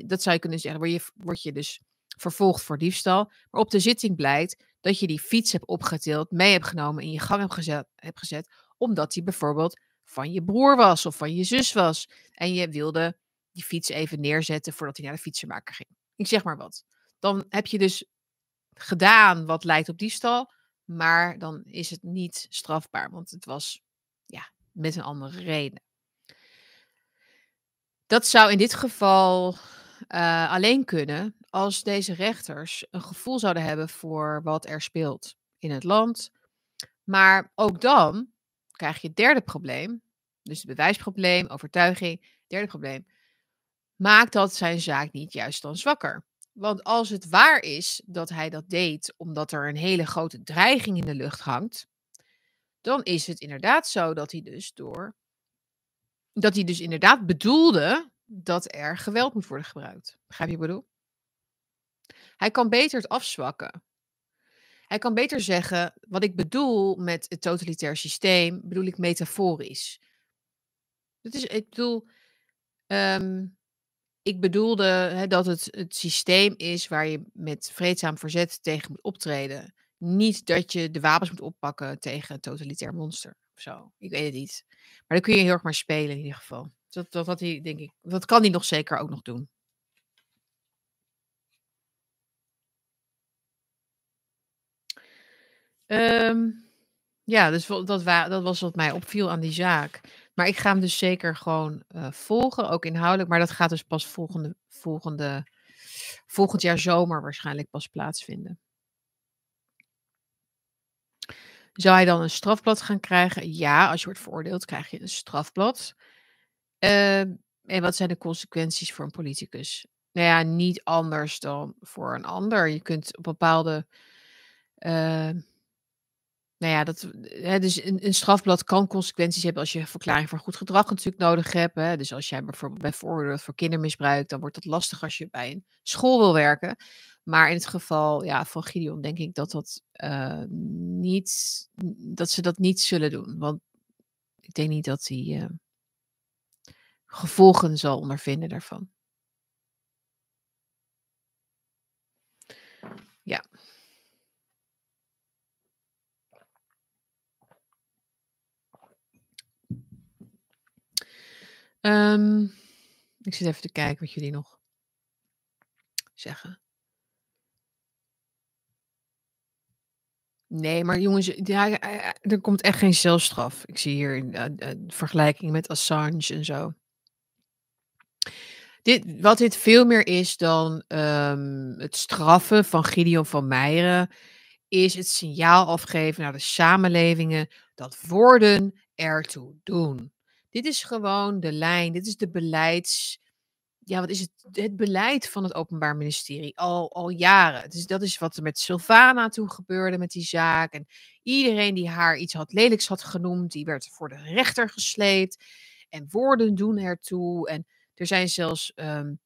Dat zou je kunnen zeggen. Word je, word je dus vervolgd voor diefstal. Maar op de zitting blijkt dat je die fiets hebt opgetild, mee hebt genomen, in je gang hebt gezet, hebt gezet omdat die bijvoorbeeld van je broer was of van je zus was. En je wilde die fiets even neerzetten voordat hij naar de fietsenmaker ging. Ik zeg maar wat. Dan heb je dus gedaan wat lijkt op diefstal, maar dan is het niet strafbaar, want het was ja, met een andere reden. Dat zou in dit geval eh, alleen kunnen als deze rechters een gevoel zouden hebben voor wat er speelt in het land. Maar ook dan krijg je het derde probleem, dus het bewijsprobleem, overtuiging, derde probleem. Maakt dat zijn zaak niet juist dan zwakker? Want als het waar is dat hij dat deed omdat er een hele grote dreiging in de lucht hangt, dan is het inderdaad zo dat hij dus door dat hij dus inderdaad bedoelde dat er geweld moet worden gebruikt. Begrijp je wat ik bedoel? Hij kan beter het afzwakken. Hij kan beter zeggen: wat ik bedoel met het totalitair systeem, bedoel ik metaforisch. Dat is, ik bedoel, ehm, ik bedoelde hè, dat het het systeem is waar je met vreedzaam verzet tegen moet optreden. Niet dat je de wapens moet oppakken tegen een totalitair monster of zo. Ik weet het niet. Maar dan kun je heel erg maar spelen in ieder geval. Dat, dat, dat, denk ik, dat kan hij nog zeker ook nog doen. Ehm, ja, dus dat, dat was wat mij opviel aan die zaak. Maar ik ga hem dus zeker gewoon uh, volgen, ook inhoudelijk. Maar dat gaat dus pas volgende, volgende, volgend jaar zomer waarschijnlijk pas plaatsvinden. Zou hij dan een strafblad gaan krijgen? Ja, als je wordt veroordeeld, krijg je een strafblad. Uh, en wat zijn de consequenties voor een politicus? Nou ja, niet anders dan voor een ander. Je kunt op bepaalde. Uh, nou ja, dat, hè, dus een, een, strafblad kan consequenties hebben als je verklaring voor goed gedrag natuurlijk nodig hebt. Hè. Dus als jij bijvoorbeeld bij voor kindermisbruik, dan wordt dat lastig als je bij een school wil werken. Maar in het geval ja, van Gideon denk ik dat, dat, uh, niet, dat ze dat niet zullen doen. Want ik denk niet dat hij uh, gevolgen zal ondervinden daarvan. Ja. Um, ik zit even te kijken wat jullie nog zeggen. Nee, maar jongens, ja, er komt echt geen zelfstraf. Ik zie hier uh, vergelijking met Assange en zo. Dit, wat dit veel meer is dan um, het straffen van Gideon van Meijeren, is het signaal afgeven naar de samenlevingen dat woorden ertoe doen. Dit is gewoon de lijn, dit is de beleids. Ja, wat is het? Het beleid van het Openbaar Ministerie al, al jaren. Dus dat is wat er met Sylvana toen gebeurde met die zaak. En iedereen die haar iets had lelijks had genoemd, die werd voor de rechter gesleept. En woorden doen ertoe. En er zijn zelfs um,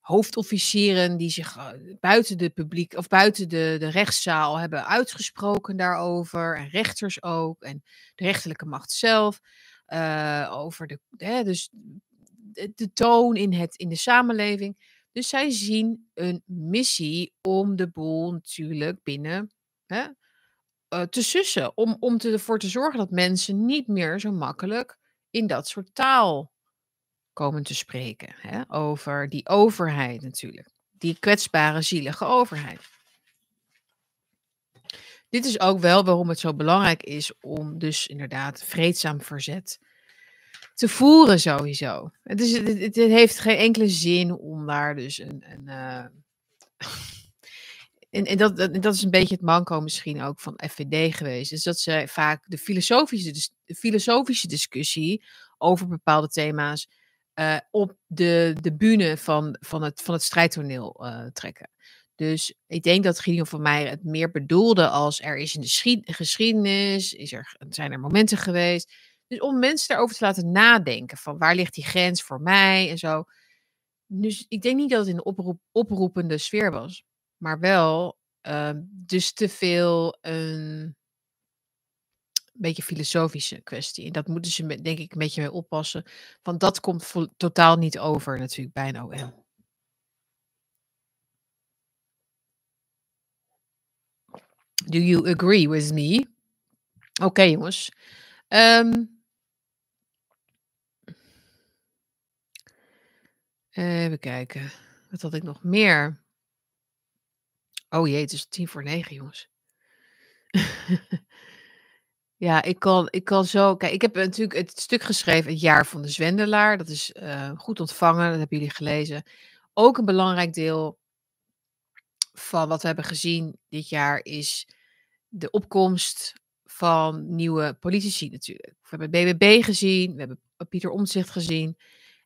hoofdofficieren die zich uh, buiten de publiek of buiten de, de rechtszaal hebben uitgesproken daarover. En rechters ook. En de rechterlijke macht zelf. Uh, over de, hè, dus de, toon in, het, in de samenleving. Dus zij zien een missie om de boel natuurlijk binnen hè, uh, te sussen. Om, om te, ervoor te zorgen dat mensen niet meer zo makkelijk in dat soort taal komen te spreken. Hè, over die overheid natuurlijk. Die kwetsbare, zielige overheid. Dit is ook wel waarom het zo belangrijk is om dus inderdaad vreedzaam verzet te voeren sowieso. Het, is, het, heeft geen enkele zin om daar dus een... een uh... en, en dat, dat, is een beetje het manco misschien ook van FVD geweest. Dus dat ze vaak de filosofische, de filosofische discussie over bepaalde thema's uh, op de, de bühne van, van, het, van het strijdtoneel uh, trekken. Dus ik denk dat Gideon van mij het meer bedoelde als er is in de geschiedenis, is er, zijn er momenten geweest. Dus om mensen daarover te laten nadenken van waar ligt die grens voor mij en zo. Dus ik denk niet dat het in de oproep, oproepende sfeer was, maar wel uh, dus te veel een beetje filosofische kwestie. En dat moeten ze denk ik een beetje mee oppassen, want dat komt totaal niet over natuurlijk bij een OM. Do you agree with me? Oké, jongens. Um, even kijken. Wat had ik nog meer? Oh jee, het is tien voor negen, jongens. ja, ik kan, ik kan zo. Kijk, ik heb natuurlijk het stuk geschreven, Het jaar van de Zwendelaar. Dat is uh, goed ontvangen, dat hebben jullie gelezen. Ook een belangrijk deel van wat we hebben gezien dit jaar is de opkomst van nieuwe politici natuurlijk. We hebben BBB gezien, we hebben Pieter Omtzigt gezien.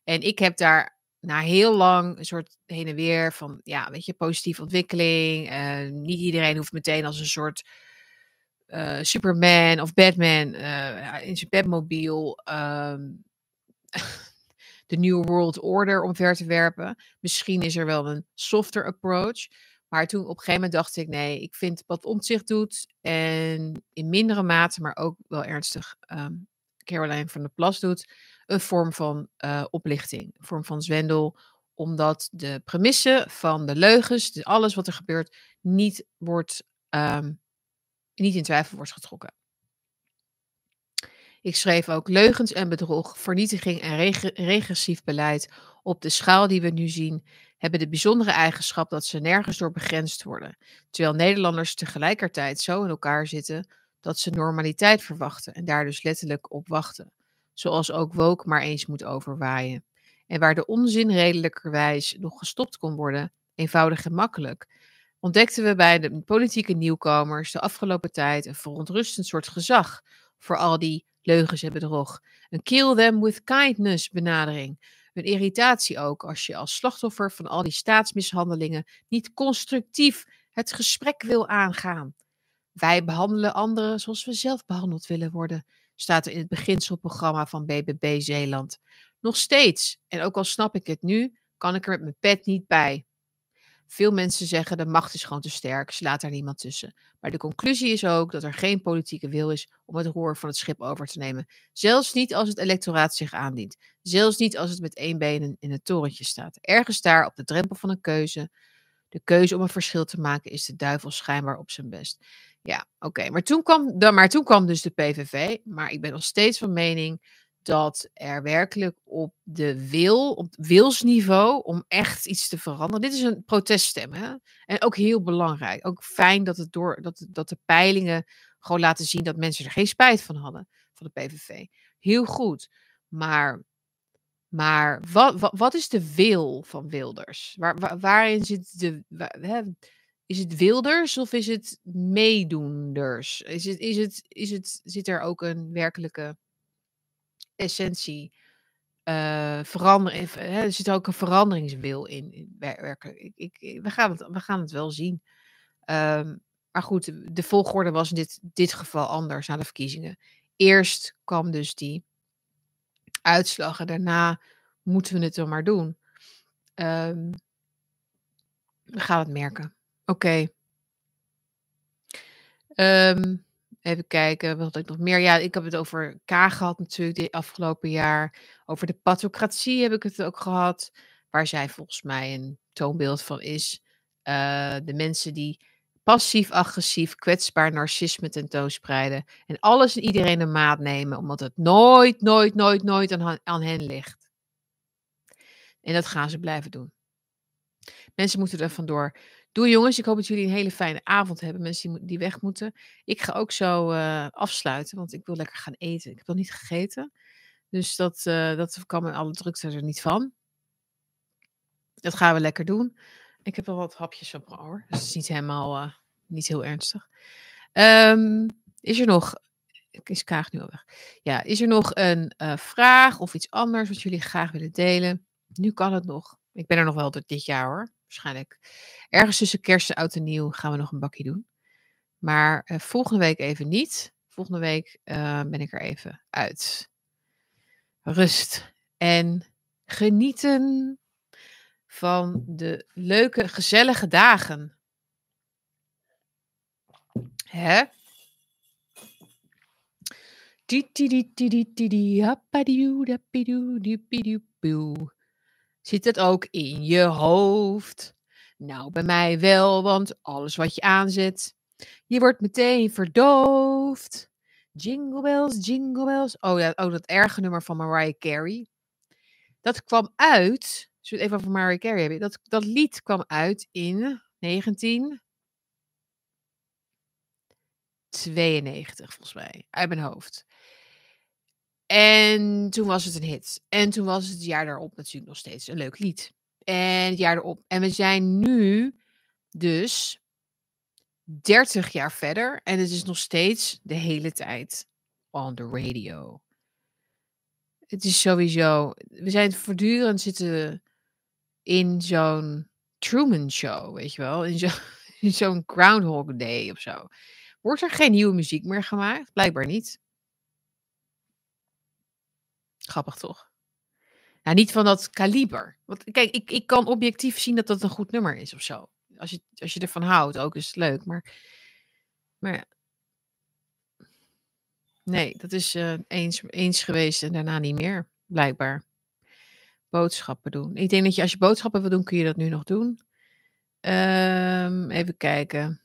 En ik heb daar na heel lang een soort heen en weer van, ja, weet je, positieve ontwikkeling. Niet iedereen hoeft meteen als een soort uh, Superman of Batman uh, in zijn bedmobiel ehm, de New World Order omver te werpen. Misschien is er wel een softer approach. Maar toen op een gegeven moment dacht ik, nee, ik vind wat Omtzigt doet en in mindere mate, maar ook wel ernstig, ehm, Caroline van der Plas doet, een vorm van uh, oplichting, een vorm van zwendel, omdat de premisse van de leugens, dus alles wat er gebeurt, niet, wordt, um, niet in twijfel wordt getrokken. Ik schreef ook leugens en bedrog, vernietiging en regressief beleid op de schaal die we nu zien, hebben de bijzondere eigenschap dat ze nergens door begrensd worden, terwijl Nederlanders tegelijkertijd zo in elkaar zitten dat ze normaliteit verwachten en daar dus letterlijk op wachten, zoals ook Woke maar eens moet overwaaien. En waar de onzin redelijkerwijs nog gestopt kon worden, eenvoudig en makkelijk, ontdekten we bij de politieke nieuwkomers de afgelopen tijd een verontrustend soort gezag voor al die leugens en bedrog. Een kill them with kindness benadering. Een irritatie ook als je als slachtoffer van al die staatsmishandelingen niet constructief het gesprek wil aangaan. Wij behandelen anderen zoals we zelf behandeld willen worden, staat er in het beginselprogramma van BBB Zeeland. Nog steeds, en ook al snap ik het nu, kan ik er met mijn pet niet bij. Veel mensen zeggen de macht is gewoon te sterk, ze laat daar niemand tussen. Maar de conclusie is ook dat er geen politieke wil is om het roer van het schip over te nemen. Zelfs niet als het electoraat zich aandient. Zelfs niet als het met één been in het torentje staat. Ergens daar op de drempel van een keuze. De keuze om een verschil te maken is de duivel schijnbaar op zijn best. Ja, oké. Maar, toen kwam, maar toen kwam dus de PVV. Maar ik ben nog steeds van mening dat er werkelijk op de wil, op wilsniveau, om echt iets te veranderen. Dit is een proteststem, hè? En ook heel belangrijk. Ook fijn dat, het door, dat, dat de peilingen gewoon laten zien dat mensen er geen spijt van hadden, van de PVV. Heel goed. Maar, maar wat, wat, is de wil van Wilders? Waar, waarin zit de. hè, is het Wilders of is het meedoenders? Is het, is het, is het, zit er ook een werkelijke essentie uh, veranderen. er zit ook een veranderingswil in, werken. Ik, ik, we, gaan het, we gaan het wel zien. Um, maar goed, de volgorde was in dit, dit geval anders na de verkiezingen. Eerst kwam dus die uitslag en daarna moeten we het dan maar doen. Um, we gaan het merken. Oké. Um, Even kijken, wat ik nog meer? Ja, ik heb het over K gehad natuurlijk dit afgelopen jaar. Over de pathocratie heb ik het ook gehad. Waar zij volgens mij een toonbeeld van is. Uh, de mensen die passief-agressief, kwetsbaar narcisme tentoonspreiden. En alles en iedereen een maat nemen, omdat het nooit, nooit, nooit, nooit aan, aan hen ligt. En dat gaan ze blijven doen. Mensen moeten er vandoor. Doei jongens, ik hoop dat jullie een hele fijne avond hebben. Mensen die, weg moeten. Ik ga ook zo uh, afsluiten, want ik wil lekker gaan eten. Ik heb nog niet gegeten. Dus dat, uh, dat kan met alle drukte er niet van. Dat gaan we lekker doen. Ik heb wel wat hapjes op mijn oor. Dus het is niet helemaal, uh, niet heel ernstig. Um, is er nog, is Kaag nu al weg? Ja, is er nog een vraag of iets anders wat jullie graag willen delen? Nu kan het nog. Ik ben er nog wel tot dit jaar hoor waarschijnlijk ergens tussen kerst en oud en nieuw gaan we nog een bakje doen. Maar uh, volgende week even niet. Volgende week uh, ben ik er even uit. Rust en genieten van de leuke, gezellige dagen. Hè? Zit het ook in je hoofd? Nou, bij mij wel, want alles wat je aanzet, je wordt meteen verdoofd. Jingle bells, jingle bells. Oh ja, oh, dat erge nummer van Mariah Carey. Dat kwam uit, als we het even over Mariah Carey hebben, dat, dat lied kwam uit in 1992, volgens mij, uit mijn hoofd. En toen was het een hit. En toen was het, jaar daarop natuurlijk nog steeds een leuk lied. En het jaar erop. En we zijn nu dus 30 jaar verder. En het is nog steeds de hele tijd on the radio. Het is sowieso. We zijn voortdurend zitten in zo'n Truman Show, weet je wel. In zo'n Groundhog Day of zo. Wordt er geen nieuwe muziek meer gemaakt? Blijkbaar niet. Grappig toch? Nou, niet van dat kaliber. Want kijk, ik, ik kan objectief zien dat dat een goed nummer is of zo. als je, als je ervan houdt ook, is het leuk. Maar, maar. Nee, dat is uh, eens, eens geweest en daarna niet meer, blijkbaar. Boodschappen doen. Ik denk dat je als je boodschappen wil doen, kun je dat nu nog doen. Um, even kijken.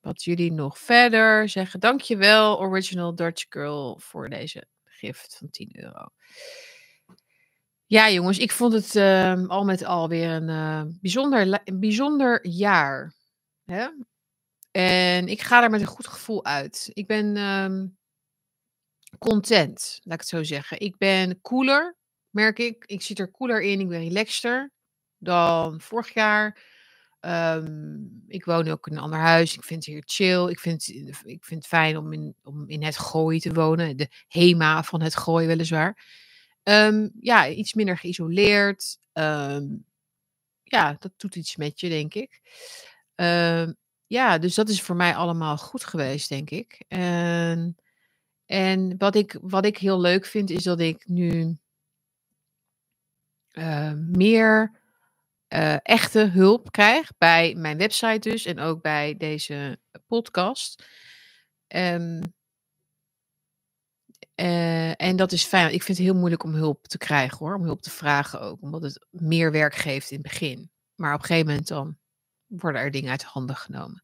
Wat jullie nog verder zeggen. Dankjewel, Original Dutch Girl, voor deze van 10 euro. Ja, jongens, ik vond het uh, al met al weer een, uh, bijzonder, bijzonder jaar. Hè? En ik ga er met een goed gevoel uit. Ik ben um, content, laat ik het zo zeggen. Ik ben cooler, merk ik. Ik zit er cooler in. Ik ben relaxter dan vorig jaar. Um, ik woon ook in een ander huis. Ik vind het hier chill. Ik vind, ik vind het fijn om in, om in het gooi te wonen. De HEMA van het gooi, weliswaar. Um, ja, iets minder geïsoleerd. Um, ja, dat doet iets met je, denk ik. ja, dus dat is voor mij allemaal goed geweest, denk ik. En, en wat, ik, wat ik heel leuk vind, is dat ik nu uh, meer uh, echte hulp krijg bij mijn website dus en ook bij deze podcast. Um, en dat is fijn. Ik vind het heel moeilijk om hulp te krijgen hoor, om hulp te vragen ook, omdat het meer werk geeft in het begin. Maar op een gegeven moment dan worden er dingen uit handen genomen.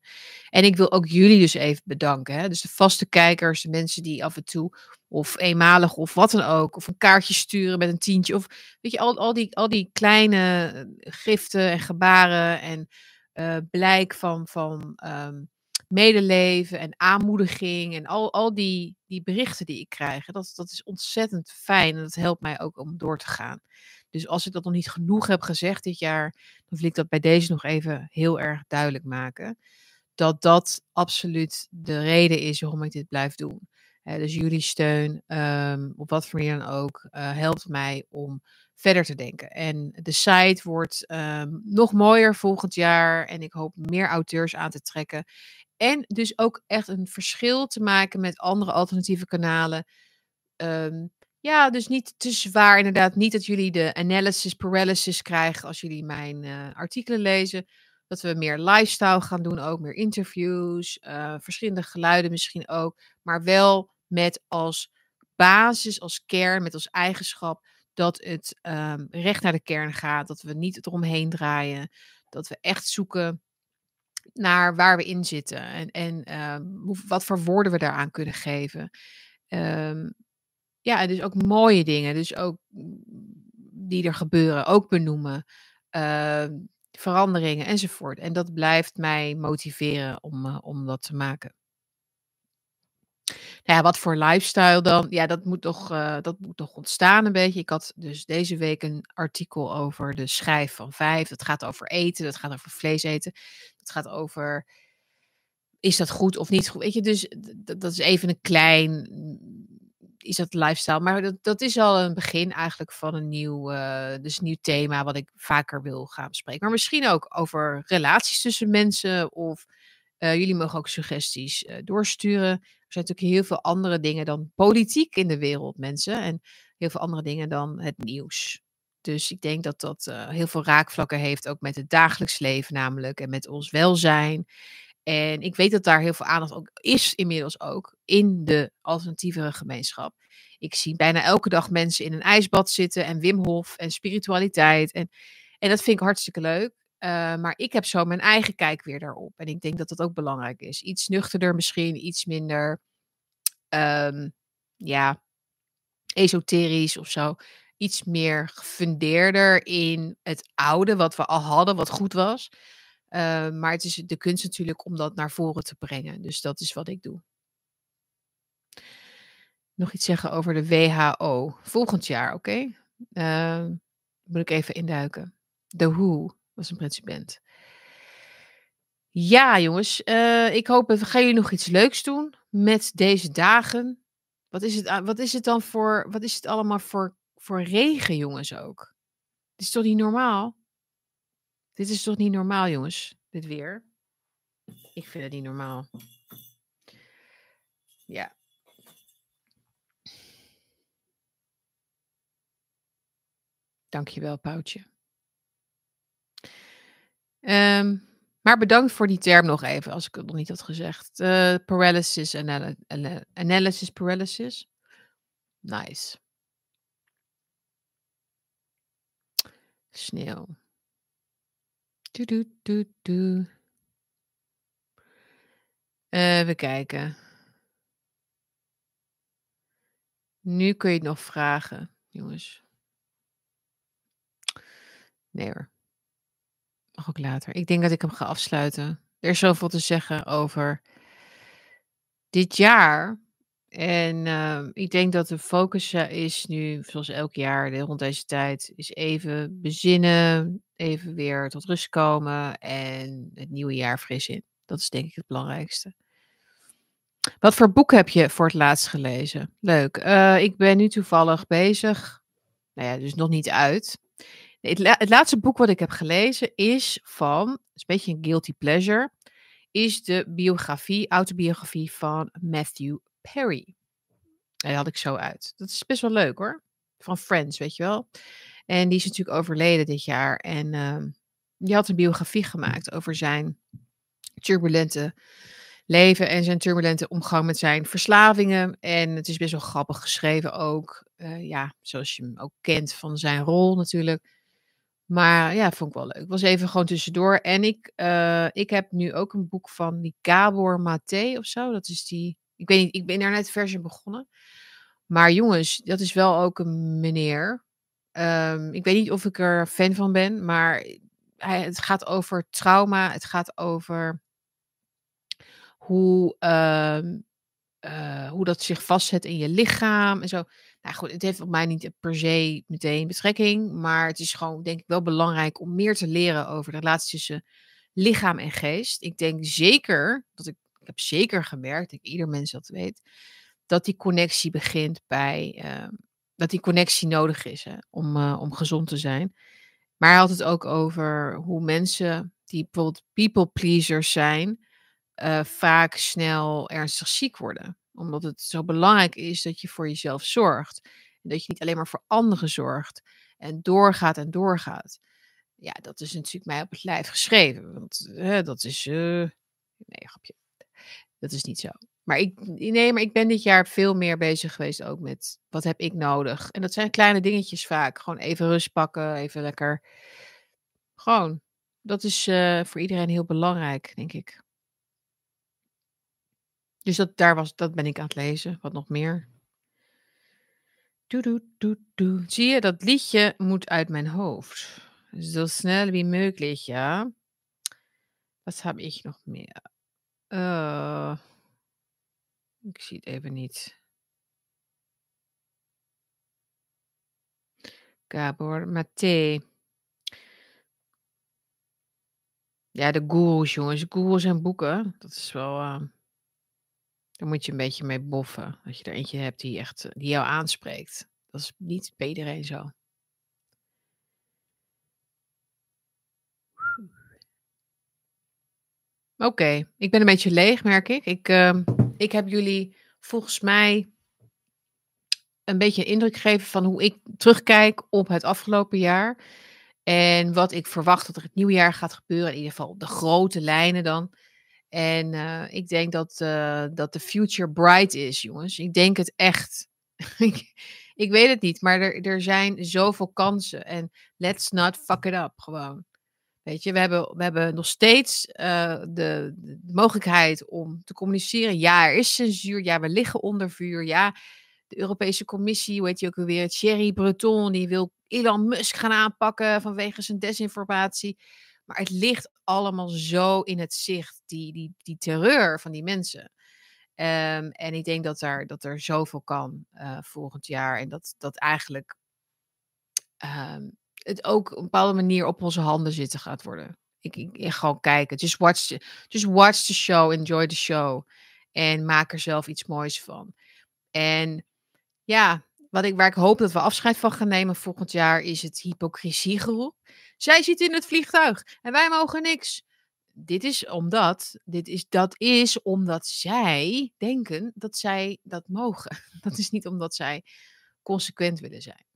En ik wil ook jullie dus even bedanken. Hè? Dus de vaste kijkers, de mensen die af en toe, of eenmalig of wat dan ook, of een kaartje sturen met een tientje. Of weet je, al, al, die, al die kleine eh, giften en gebaren en uh, blijk van, van um, medeleven en aanmoediging en al, al die, die berichten die ik krijg. Dat, dat is ontzettend fijn en dat helpt mij ook om door te gaan. Dus als ik dat nog niet genoeg heb gezegd dit jaar, dan wil ik dat bij deze nog even heel erg duidelijk maken. Dat dat absoluut de reden is waarom ik dit blijf doen. dus jullie steun, um, op wat voor manier dan ook, uh, helpt mij om verder te denken. En de site wordt um, nog mooier volgend jaar. En ik hoop meer auteurs aan te trekken. En dus ook echt een verschil te maken met andere alternatieve kanalen. Um, ja, dus niet te zwaar. Inderdaad, niet dat jullie de analysis paralysis krijgen als jullie mijn uh, artikelen lezen. Dat we meer lifestyle gaan doen, ook meer interviews, uh, verschillende geluiden misschien ook. Maar wel met als basis, als kern, met als eigenschap dat het um, recht naar de kern gaat. Dat we niet eromheen draaien. Dat we echt zoeken naar waar we in zitten. En, en hoe, wat voor woorden we daaraan kunnen geven. Um, ja, dus ook mooie dingen. Dus ook die er gebeuren, ook benoemen. Uh, veranderingen enzovoort. En dat blijft mij motiveren om, uh, om dat te maken. Nou ja, wat voor lifestyle dan? Ja, dat moet, toch, uh, dat moet toch ontstaan een beetje. Ik had dus deze week een artikel over de schijf van vijf. Dat gaat over eten, dat gaat over vlees eten. Dat gaat over, is dat goed of niet goed? Weet je, dus dat is even een klein is dat lifestyle. Maar dat, dat is al een begin eigenlijk van een nieuw, uh, dus nieuw thema wat ik vaker wil gaan bespreken. Maar misschien ook over relaties tussen mensen of uh, jullie mogen ook suggesties uh, doorsturen. Er zijn natuurlijk heel veel andere dingen dan politiek in de wereld, mensen. En heel veel andere dingen dan het nieuws. Dus ik denk dat dat heel veel raakvlakken heeft, ook met het dagelijks leven namelijk. En met ons welzijn. En ik weet dat daar heel veel aandacht ook is, inmiddels ook, in de alternatievere gemeenschap. Ik zie bijna elke dag mensen in een ijsbad zitten en Wim Hof en spiritualiteit. En, en dat vind ik hartstikke leuk. Uh, maar ik heb zo mijn eigen kijk weer daarop. En ik denk dat dat ook belangrijk is. Iets nuchterder misschien, iets minder, um, ja, esoterisch of zo. Iets meer gefundeerder in het oude, wat we al hadden, wat goed was. Uh, maar het is de kunst natuurlijk om dat naar voren te brengen. Dus dat is wat ik doe. Nog iets zeggen over de WHO. Volgend jaar, oké? Okay? Uh, moet ik even induiken. De Who was een principent. Ja, jongens. Uh, ik hoop, gaan jullie nog iets leuks doen met deze dagen. Wat is het, wat is het dan voor, wat is het allemaal voor, voor regen, jongens, ook? Het is toch niet normaal? Dit is toch niet normaal, jongens? Dit weer. Ik vind het niet normaal. Ja. Dankjewel, Poutje. Um, Maar bedankt voor die term nog even, als ik het nog niet had gezegd. Uh, paralysis anal analysis paralysis. Nice. Sneeuw. Doe, doe, doe. Even kijken. Nu kun je het nog vragen, jongens. Nee hoor. Mag ook later. Ik denk dat ik hem ga afsluiten. Er is zoveel te zeggen over dit jaar. En uh, ik denk dat de focus eh, is nu, zoals elk jaar rond deze tijd, is even bezinnen, even weer tot rust komen en het nieuwe jaar fris in. Dat is denk ik het belangrijkste. Wat voor boek heb je voor het laatst gelezen? Leuk. Uh, ik ben nu toevallig bezig. Nou ja, dus nog niet uit. Het, la het, laatste boek wat ik heb gelezen is van, een beetje een guilty pleasure, is de biografie, autobiografie van Matthew Perry. En die had ik zo uit. Dat is best wel leuk hoor. Van Friends, weet je wel. En die is natuurlijk overleden dit jaar. En uh, die had een biografie gemaakt over zijn turbulente leven en zijn turbulente omgang met zijn verslavingen. En het is best wel grappig geschreven ook. Uh, ja, zoals je hem ook kent van zijn rol natuurlijk. Maar ja, vond ik wel leuk. Was even gewoon tussendoor. En ik, uh, ik heb nu ook een boek van die Gabor Maté of zo. Dat is die. Ik weet niet, ik ben daar net versie begonnen. Maar jongens, dat is wel ook een meneer. Um, ik weet niet of ik er fan van ben, maar hij, het gaat over trauma. Het gaat over hoe, uh, uh, hoe dat zich vastzet in je lichaam en zo. Nou goed, het heeft op mij niet per se meteen betrekking, maar het is gewoon denk ik wel belangrijk om meer te leren over de relatie tussen lichaam en geest. Ik denk zeker, dat ik heb zeker gemerkt, ik ieder mens dat weet, dat die connectie begint bij, uh, dat die connectie nodig is hè, om, uh, om gezond te zijn. Maar hij had het ook over hoe mensen die bijvoorbeeld people pleasers zijn, uh, vaak snel ernstig ziek worden. Omdat het zo belangrijk is dat je voor jezelf zorgt. En dat je niet alleen maar voor anderen zorgt. En doorgaat en doorgaat. Ja, dat is natuurlijk mij op het lijf geschreven. Want uh, dat is. Uh... Nee, grapje. Dat is niet zo. Maar ik, nee, maar ik ben dit jaar veel meer bezig geweest ook met wat heb ik nodig. En dat zijn kleine dingetjes vaak. Gewoon even rust pakken, even lekker. Gewoon. Dat is uh, voor iedereen heel belangrijk, denk ik. Dus dat, daar was, dat ben ik aan het lezen. Wat nog meer? Doe, doe, doe, doe. Zie je, dat liedje moet uit mijn hoofd. Zo snel wie mogelijk, ja. Wat heb ik nog meer? Uh, ik zie het even niet. Gabor Maté. Ja, de gurus, jongens. Gurus en boeken. Dat is wel. Uh, daar moet je een beetje mee boffen. Dat je er eentje hebt die echt eh, die jou aanspreekt. Dat is niet bij iedereen zo. Oké, ik ben een beetje leeg, merk ik. Ik, uh, ik heb jullie volgens mij een beetje een indruk gegeven van hoe ik terugkijk op het afgelopen jaar. En wat ik verwacht dat er het nieuwe jaar gaat gebeuren. In ieder geval de grote lijnen dan. En uh, ik denk dat, uh, dat de future bright is, jongens. Ik denk het echt. ik, ik weet het niet, maar er, er zijn zoveel kansen. En let's not fuck it up, gewoon. Weet je, we hebben, we hebben nog steeds uh, de, de, mogelijkheid om te communiceren. Ja, er is censuur. Ja, we liggen onder vuur. Ja, de Europese Commissie, hoe heet je ook alweer? Thierry Breton, die wil Elon Musk gaan aanpakken vanwege zijn desinformatie. Maar het ligt allemaal zo in het zicht, die, die, die terreur van die mensen. Um, en ik denk dat er, dat er zoveel kan uh, volgend jaar. En dat, dat eigenlijk um, het ook op een bepaalde manier op onze handen zitten gaat worden. Ik, ik, gewoon kijken. Just watch, just watch the show, enjoy the show. En maak er zelf iets moois van. En ja, wat ik, waar ik hoop dat we afscheid van gaan nemen volgend jaar is het hypocrisiegeroep. Zij zit in het vliegtuig en wij mogen niks. Dit is omdat, dit is, dat is omdat zij denken dat zij dat mogen. Dat is niet omdat zij consequent willen zijn.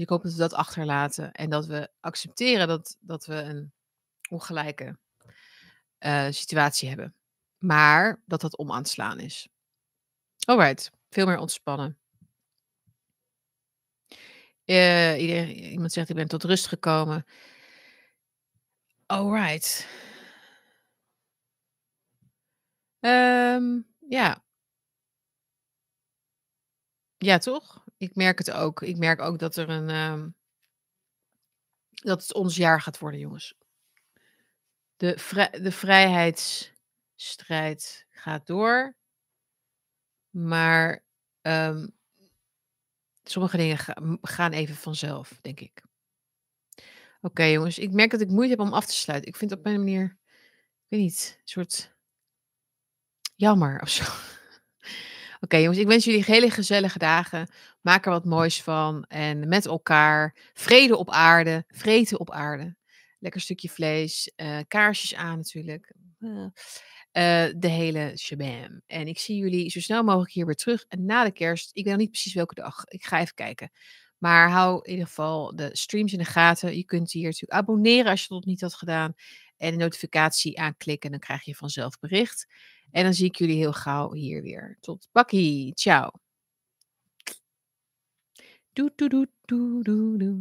Dus ik hoop dat we dat achterlaten en dat we accepteren dat, dat we een ongelijke eh, situatie hebben. Maar dat dat om aan het slaan is. Alright, veel meer ontspannen. Eh, iemand zegt: "Ik ben tot rust gekomen." Alright. Ehm, ja. Ja, toch? Ik merk het ook. Ik merk ook dat er een, ehm dat het ons jaar gaat worden, jongens. De de vrijheidsstrijd gaat door. Maar, ehm sommige dingen gaan even vanzelf, denk ik. Oké, jongens, ik merk dat ik moeite heb om af te sluiten. Ik vind op een manier, ik weet niet, een soort jammer of zo. Oké, jongens, ik wens jullie hele gezellige dagen. Maak er wat moois van en met elkaar. Vrede op aarde, vrede op aarde. Lekker stukje vlees, eh, kaarsjes aan natuurlijk. Eh, eh, de hele shebam. En ik zie jullie zo snel mogelijk hier weer terug. Na de kerst, ik weet nog niet precies welke dag. Ik ga even kijken. Maar hou in ieder geval de streams in de gaten. Je kunt hier natuurlijk abonneren als je dat nog niet had gedaan. En de notificatie aanklikken, dan krijg je vanzelf bericht. En dan zie ik jullie heel gauw hier weer. Tot bakkie. Ciao. Doei doei doei doei.